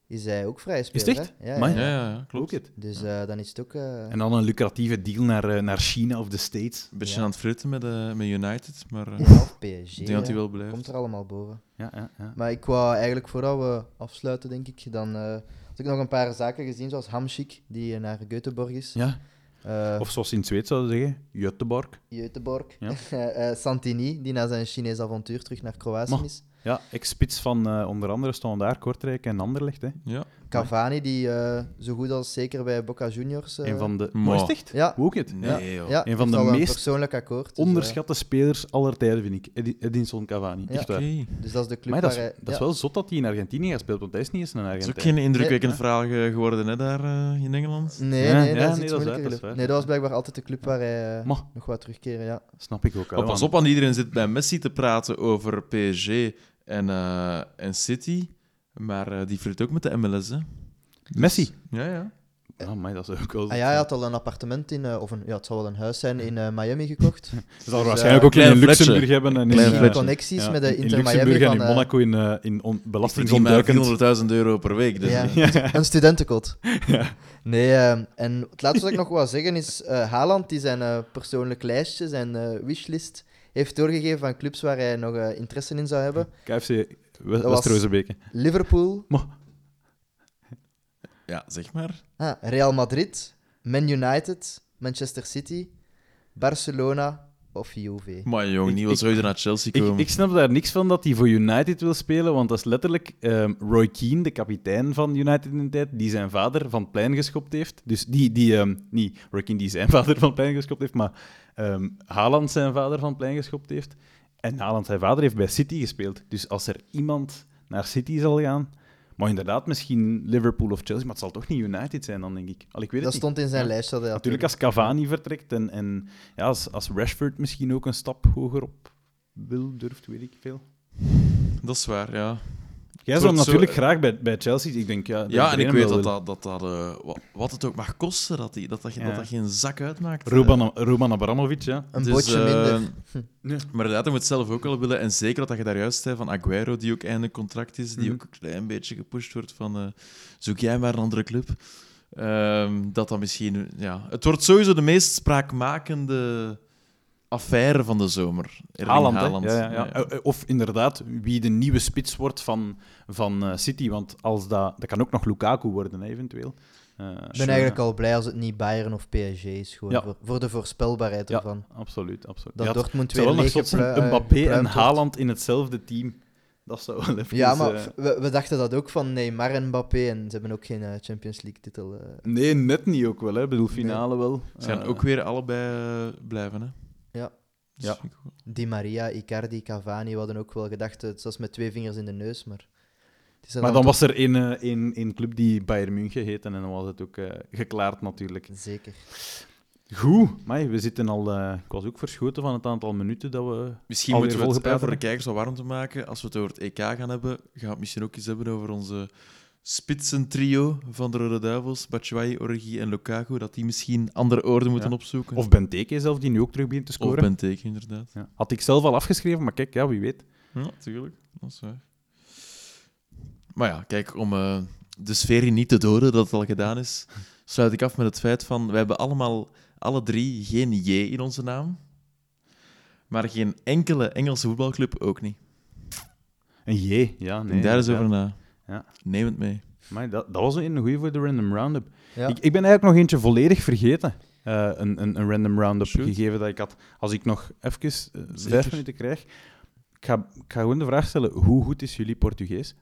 is hij ook vrij speler. Is het echt? hè? Ja, ja, ja, ja. ja, ja, klopt. Het. Dus eh, dan is het ook... eh, En dan een lucratieve deal naar, eh, naar China of de States. Een beetje Ja. aan het flirten met, eh, met United, maar eh, ja, of PSG. ik denk dat hij wel blijft. Komt er allemaal boven. Ja, ja, ja. Maar ik wou eigenlijk, voordat we afsluiten, denk ik, dan eh had ik nog een paar zaken gezien, zoals Hamsik, die naar Göteborg is. ja. Eh, Of zoals ze in het Zweeds zouden zeggen, Göteborg. Göteborg. Ja. Santini, die na zijn Chinees avontuur terug naar Kroatië Maar- is. Ja, ex-spits van eh, onder andere stonden daar Kortrijk en Anderlecht. Hè. Ja. Cavani, die eh, zo goed als zeker bij Boca Juniors... eh, Een van de... Echt? Ja, Hoe ook het? Nee, joh. ja Een van de al meest een persoonlijk akkoord. dus, eh, Onderschatte spelers aller tijden, vind ik. Edi- Edinson Cavani. Ja. Echt waar. Oké. dus dat is de club Maar dat is, waar hij... dat is ja. wel zot dat hij in Argentinië gaat spelen, want hij is niet eens een Dat is Argentijn. ook geen indrukwekkend Nee, verhaal ge- geworden hè, daar eh, in Engeland. Nee, Ja, nee, ja, dat is nee, iets dat is waar. nee, dat was blijkbaar altijd de club waar hij eh, nog wat terugkeren, ja. Snap ik ook. hè, Maar pas op, want iedereen zit bij Messi te praten over PSG en, eh, en City. Maar eh, die flirt ook met de MLS, hè. Dus- Messi? Ja, ja. Ah, maar dat is ook wel... Ah, ja, hij had al een appartement in, eh, of een, ja, het zal wel een huis zijn, in eh, Miami gekocht. Ze zal Dus, waarschijnlijk ook in Luxemburg hebben. En in, connecties ja, met de in Inter Miami Luxemburg en van... in Monaco in, eh, in on, 400.000 euro per week. Dus Ja, een studentenkot. Ja. Nee, eh, en het laatste wat ik nog wil zeggen is eh Haaland, die zijn eh, persoonlijk lijstje, zijn eh, wishlist, heeft doorgegeven van clubs waar hij nog eh, interesse in zou hebben. KFC West-Rozenbeke. Liverpool, ja, zeg maar. ah, Real Madrid, Man United, Manchester City, Barcelona of Juve. Maar jong, Ik- niet wil ik- zo naar Chelsea ik, komen. ik snap daar niks van dat hij voor United wil spelen, want dat is letterlijk ehm, Roy Keane, de kapitein van United in de tijd, die zijn vader van het plein geschopt heeft. Dus die, die ehm, niet Roy Keane die zijn vader van het plein geschopt heeft, maar ehm Haaland zijn vader van het plein geschopt heeft. En Haaland zijn vader heeft bij City gespeeld. Dus als er iemand naar City zal gaan, maar inderdaad misschien Liverpool of Chelsea, maar het zal toch niet United zijn dan, denk ik. Al, ik weet Dat het niet. stond in zijn Ja. lijst. Dat hij Natuurlijk als Cavani vertrekt en, en ja, als, als Rashford misschien ook een stap hoger op wil, durft, weet ik veel. Dat is waar, ja. Jij zou hem wordt zo- natuurlijk graag bij, bij Chelsea. Ik denk, ja, dat Ja, en ik weet dat dat, dat, dat eh, wa- wat het ook mag kosten, dat die, dat, dat, Ja. dat, dat geen zak uitmaakt. eh. Roman, Roman Abramovic, ja. Een Dus, botje eh, minder. Nee. Maar inderdaad, hij moet het zelf ook wel willen. En zeker dat je daar juist zei van Aguero, die ook eindelijk contract is, die Mhm. ook een klein beetje gepusht wordt van eh, zoek jij maar een andere club. Ehm, dat dan misschien... Ja, het wordt sowieso de meest spraakmakende affaire van de zomer. Haaland? Ja, ja, ja. Eh, eh, Of inderdaad, wie de nieuwe spits wordt van, van eh, City. Want als dat, dat kan ook nog Lukaku worden, hè, eventueel. Eh, Ik ben eigenlijk al blij als het niet Bayern of PSG is. Gewoon Ja. voor, voor de voorspelbaarheid Ja, ervan. Absoluut, absoluut. Dat Ja, het Dortmund weer leeg eh, Mbappé en. Haaland in hetzelfde team. Dat zou wel even... Ja, maar we, we dachten dat ook van Neymar en Mbappé. En ze hebben ook geen Champions League-titel. eh. Nee, net niet ook wel. Hè. Ik bedoel, finale wel. Ze gaan ook weer allebei blijven, hè? Ja. Dus. Di Maria, Icardi, Cavani, we hadden ook wel gedacht, het was met twee vingers in de neus, maar... Het is Maar dan toch- was er één, eh, één, één club die Bayern München heette en dan was het ook eh, geklaard natuurlijk. Zeker. Goed, maar we zitten al... eh, ik was ook verschoten van het aantal minuten dat we... Misschien moeten we het eh, voor de kijkers wat warm te maken. Als we het over het EK gaan hebben, gaan we het misschien ook eens hebben over onze spitsentrio van de Rode Duivels. Batshuayi, Origi en Lukaku. Dat die misschien andere oorden moeten Ja. opzoeken. Of Benteke zelf, die nu ook terug begint te Of scoren. Benteke, inderdaad. Ja. Had ik zelf al afgeschreven, maar kijk, ja, wie weet. Ja, tuurlijk. Dat is waar. Maar ja, kijk, om eh, de sfeer hier niet te doden, dat het al gedaan is, sluit ik af met het feit van, wij hebben allemaal, alle drie, geen J in onze naam. Maar geen enkele Engelse voetbalclub ook niet. Een J, ja. Nee, daar ja. over na. Ja. Neem het mee. Maar dat, dat was een goede voor de Random Roundup. Ja. Ik, ik ben eigenlijk nog eentje volledig vergeten. eh, een, een, een Random Roundup Shoot. gegeven dat ik had. Als ik nog even vijf minuten krijg. Ik ga, ik ga gewoon de vraag stellen: hoe goed is jullie Portugees?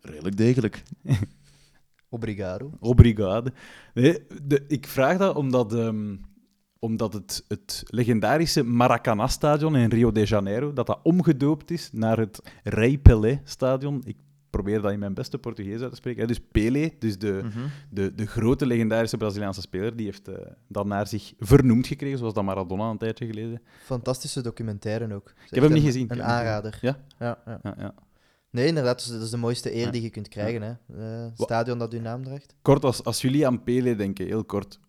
Redelijk degelijk. Obrigado. Obrigado. Nee, de, ik vraag dat omdat, ehm, omdat het, het legendarische Maracanã-stadion in Rio de Janeiro, dat dat omgedoopt is naar het Rei Pelé-stadion. Ik probeer dat in mijn beste Portugees uit te spreken. Dus Pelé, dus de, Mhm. de, de grote legendarische Braziliaanse speler, die heeft eh, dat naar zich vernoemd gekregen, zoals dat Maradona een tijdje geleden. Fantastische documentaire ook. Ik heb hem niet gezien. Een aanrader. Ja? Ja, ja. Ja, ja. Nee, inderdaad, dus dat is de mooiste eer die je kunt krijgen. Hè. Eh, stadion dat uw naam draagt. Kort, als, als jullie aan Pelé denken, heel kort,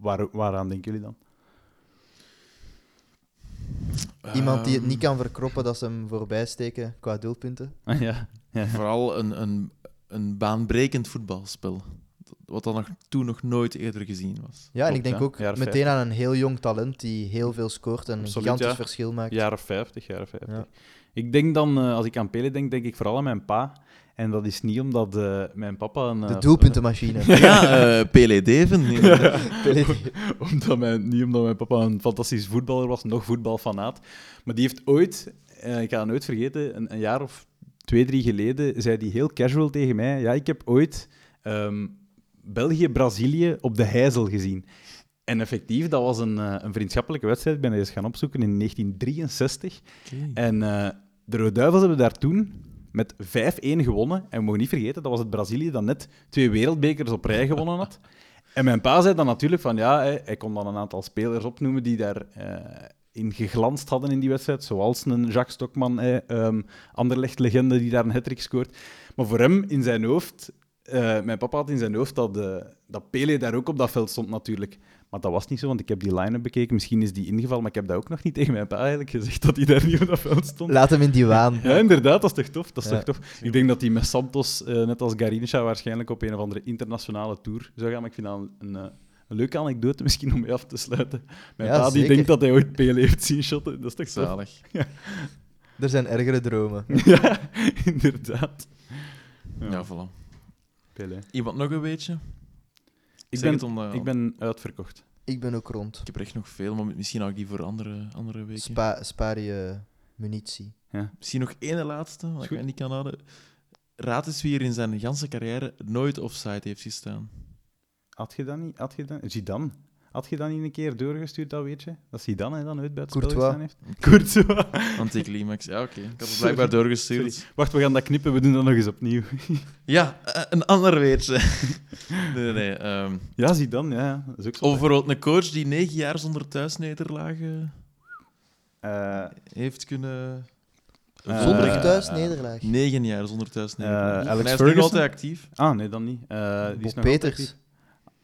waar, waaraan denken jullie dan? Iemand die het Ehm, niet kan verkroppen dat ze hem voorbij steken qua doelpunten. Ja. ja. Vooral een, een, een baanbrekend voetbalspel. Wat dan nog, toen nog nooit eerder gezien was. Ja, en Klopt, ik denk ja. ook Jaren meteen aan een heel jong talent die heel veel scoort en een gigantisch ja. verschil maakt. Jaren 50, jaren 50. Ja. Ik denk dan, eh, als ik aan Pelé denk, denk ik vooral aan mijn pa. En dat is niet omdat eh, mijn papa een... De eh, doelpuntenmachine. Ja, eh Pele Deven. Omdat mijn, niet omdat mijn papa een fantastisch voetballer was, nog voetbalfanaat. Maar die heeft ooit, eh, ik ga het nooit vergeten, een, een jaar of twee, drie geleden, zei hij heel casual tegen mij: Ja, ik heb ooit ehm, België-Brazilië op de Heizel gezien. En effectief, dat was een, eh, een vriendschappelijke wedstrijd. Ik ben dat eens gaan opzoeken in 1963. En eh, de Rode Duivels hebben daar toen met 5-1 gewonnen. En we mogen niet vergeten, dat was het Brazilië dat net twee wereldbekers op rij gewonnen had. En mijn pa zei dan natuurlijk van ja, hij, hij kon dan een aantal spelers opnoemen die daar eh, in geglanst hadden in die wedstrijd. Zoals een Jacques Stokman, eh, um, Anderlecht-legende die daar een hat scoort. Maar voor hem in zijn hoofd, eh, mijn papa had in zijn hoofd dat, eh, dat Pele daar ook op dat veld stond natuurlijk. Maar dat was niet zo, want ik heb die line-up bekeken. Misschien is die ingevallen, maar ik heb dat ook nog niet tegen mijn pa eigenlijk gezegd dat hij daar niet op dat veld stond. Laat hem in die waan. Ja, inderdaad, dat is toch tof? Dat is Ja. toch tof? Ik denk dat hij met Santos, eh, net als Garincha, waarschijnlijk op een of andere internationale tour zou gaan. Maar ik vind dat een, een, eh, een leuke anekdote misschien om mee af te sluiten. Mijn Ja, pa die denkt dat hij ooit Pele heeft zien shotten. Dat is toch? Zalig. Er zijn ergere dromen. ja, inderdaad. Ja, voilà. Pele. Iemand nog een beetje? Ik ben, eh, ik ben uitverkocht. Ik ben ook rond. Ik heb er echt nog veel, maar misschien hou ik die voor andere, andere weken. Spa spaar je munitie. Misschien nog één laatste, wat Is ik niet kan houden. Raad eens wie er in zijn ganse carrière nooit offside heeft gestaan. Had je dat niet? Had je dat... Zidane. Had je dat niet een keer doorgestuurd, dat weet je? Dat hè, dan bij het spel Courtois. gestaan heeft? Courtois. Anticlimax. Ja, oké. Ik had het Sorry. blijkbaar doorgestuurd. Wacht, we gaan dat knippen. We doen dat nog eens opnieuw. Ja, eh, een ander weetje. nee, nee, ehm, Ja, Zidane, ja. ja. Dat is ook zo. of bijvoorbeeld een coach die negen jaar zonder thuisnederlagen Eh, heeft kunnen... Eh, Zonder eh, thuis eh, nederlaag. Negen jaar zonder thuisnederlagen. Eh, En Alex hij is nog altijd actief. Ah, nee, dan niet. Eh, die is Bob nog Peters.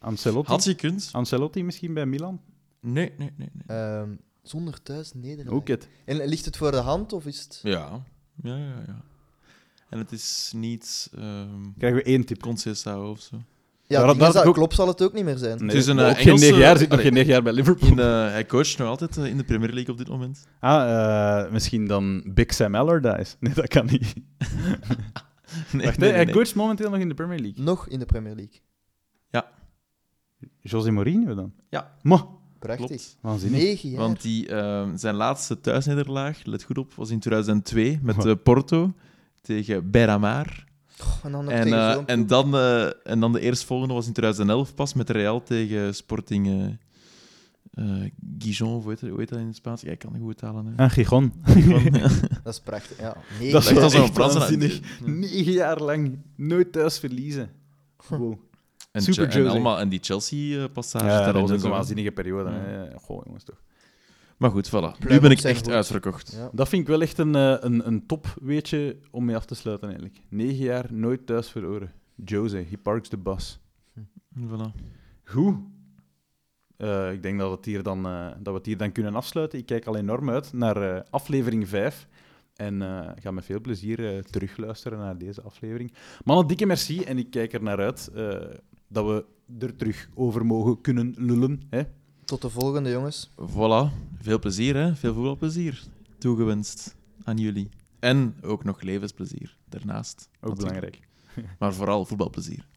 Ancelotti? Had gekund? Ancelotti misschien bij Milan? Nee, nee, nee. nee. Ehm, zonder thuis nederlaag. Ook het. En ligt het voor de hand of is het... Ja. Ja, ja, ja. En het is niet ehm Krijgen we één tip. Conceição of zo. Ja, is dat- ook- klopt zal het ook niet meer zijn. Nee, Het is een, eh, ook geen Engelse- negen jaar. Zit nog Allee. geen negen jaar bij Liverpool. In, eh, hij coacht nog altijd eh, in de Premier League op dit moment. Ah, eh, misschien dan Big Sam Allardyce. Nee, dat kan niet. Nee, Wacht, nee, hij nee. coacht momenteel nog in de Premier League. Nog in de Premier League. José Mourinho dan? Ja. Ma, Prachtig. Klopt. waanzinnig. Negen jaar. Want die, ehm, zijn laatste thuisnederlaag, let goed op, was in 2002 met eh, Porto tegen Beramar. Goh, en dan nog En, tegen zo'n en, dan, eh, en dan de eerstvolgende was in 2011 pas met Real tegen Sporting, Gijon, of hoe heet, hoe heet dat in het Spaans? Ja, ik kan het goed talen. Hè. Ah, Gijon. Dat is prachtig. Ja, nee, Dat is wel waanzinnig. Negen jaar lang nooit thuis verliezen. Wow. En, Super Che- en, allemaal, en die Chelsea-passage. Ja, dat was ook een waanzinnige periode. Ja. Hè. Goh, jongens, toch. Maar goed, voilà. Nu ben ik echt uitverkocht. Ja. Dat vind ik wel echt een, eh, een, een top weetje om mee af te sluiten, eigenlijk. Negen jaar nooit thuis verloren. Jose, he parks the bus. Voilà. Goed. Eh, ik denk dat we, het hier dan, eh, dat we het hier dan kunnen afsluiten. Ik kijk al enorm uit naar eh, aflevering 5. En eh, ga met veel plezier eh, terugluisteren naar deze aflevering. Mannen, dikke merci. En ik kijk er naar uit eh, dat we er terug over mogen kunnen lullen. Hè? Tot de volgende, jongens. Voilà. Veel plezier, hè? Veel voetbalplezier. Toegewenst aan jullie. En ook nog levensplezier daarnaast. Ook natuurlijk. belangrijk. Maar vooral voetbalplezier.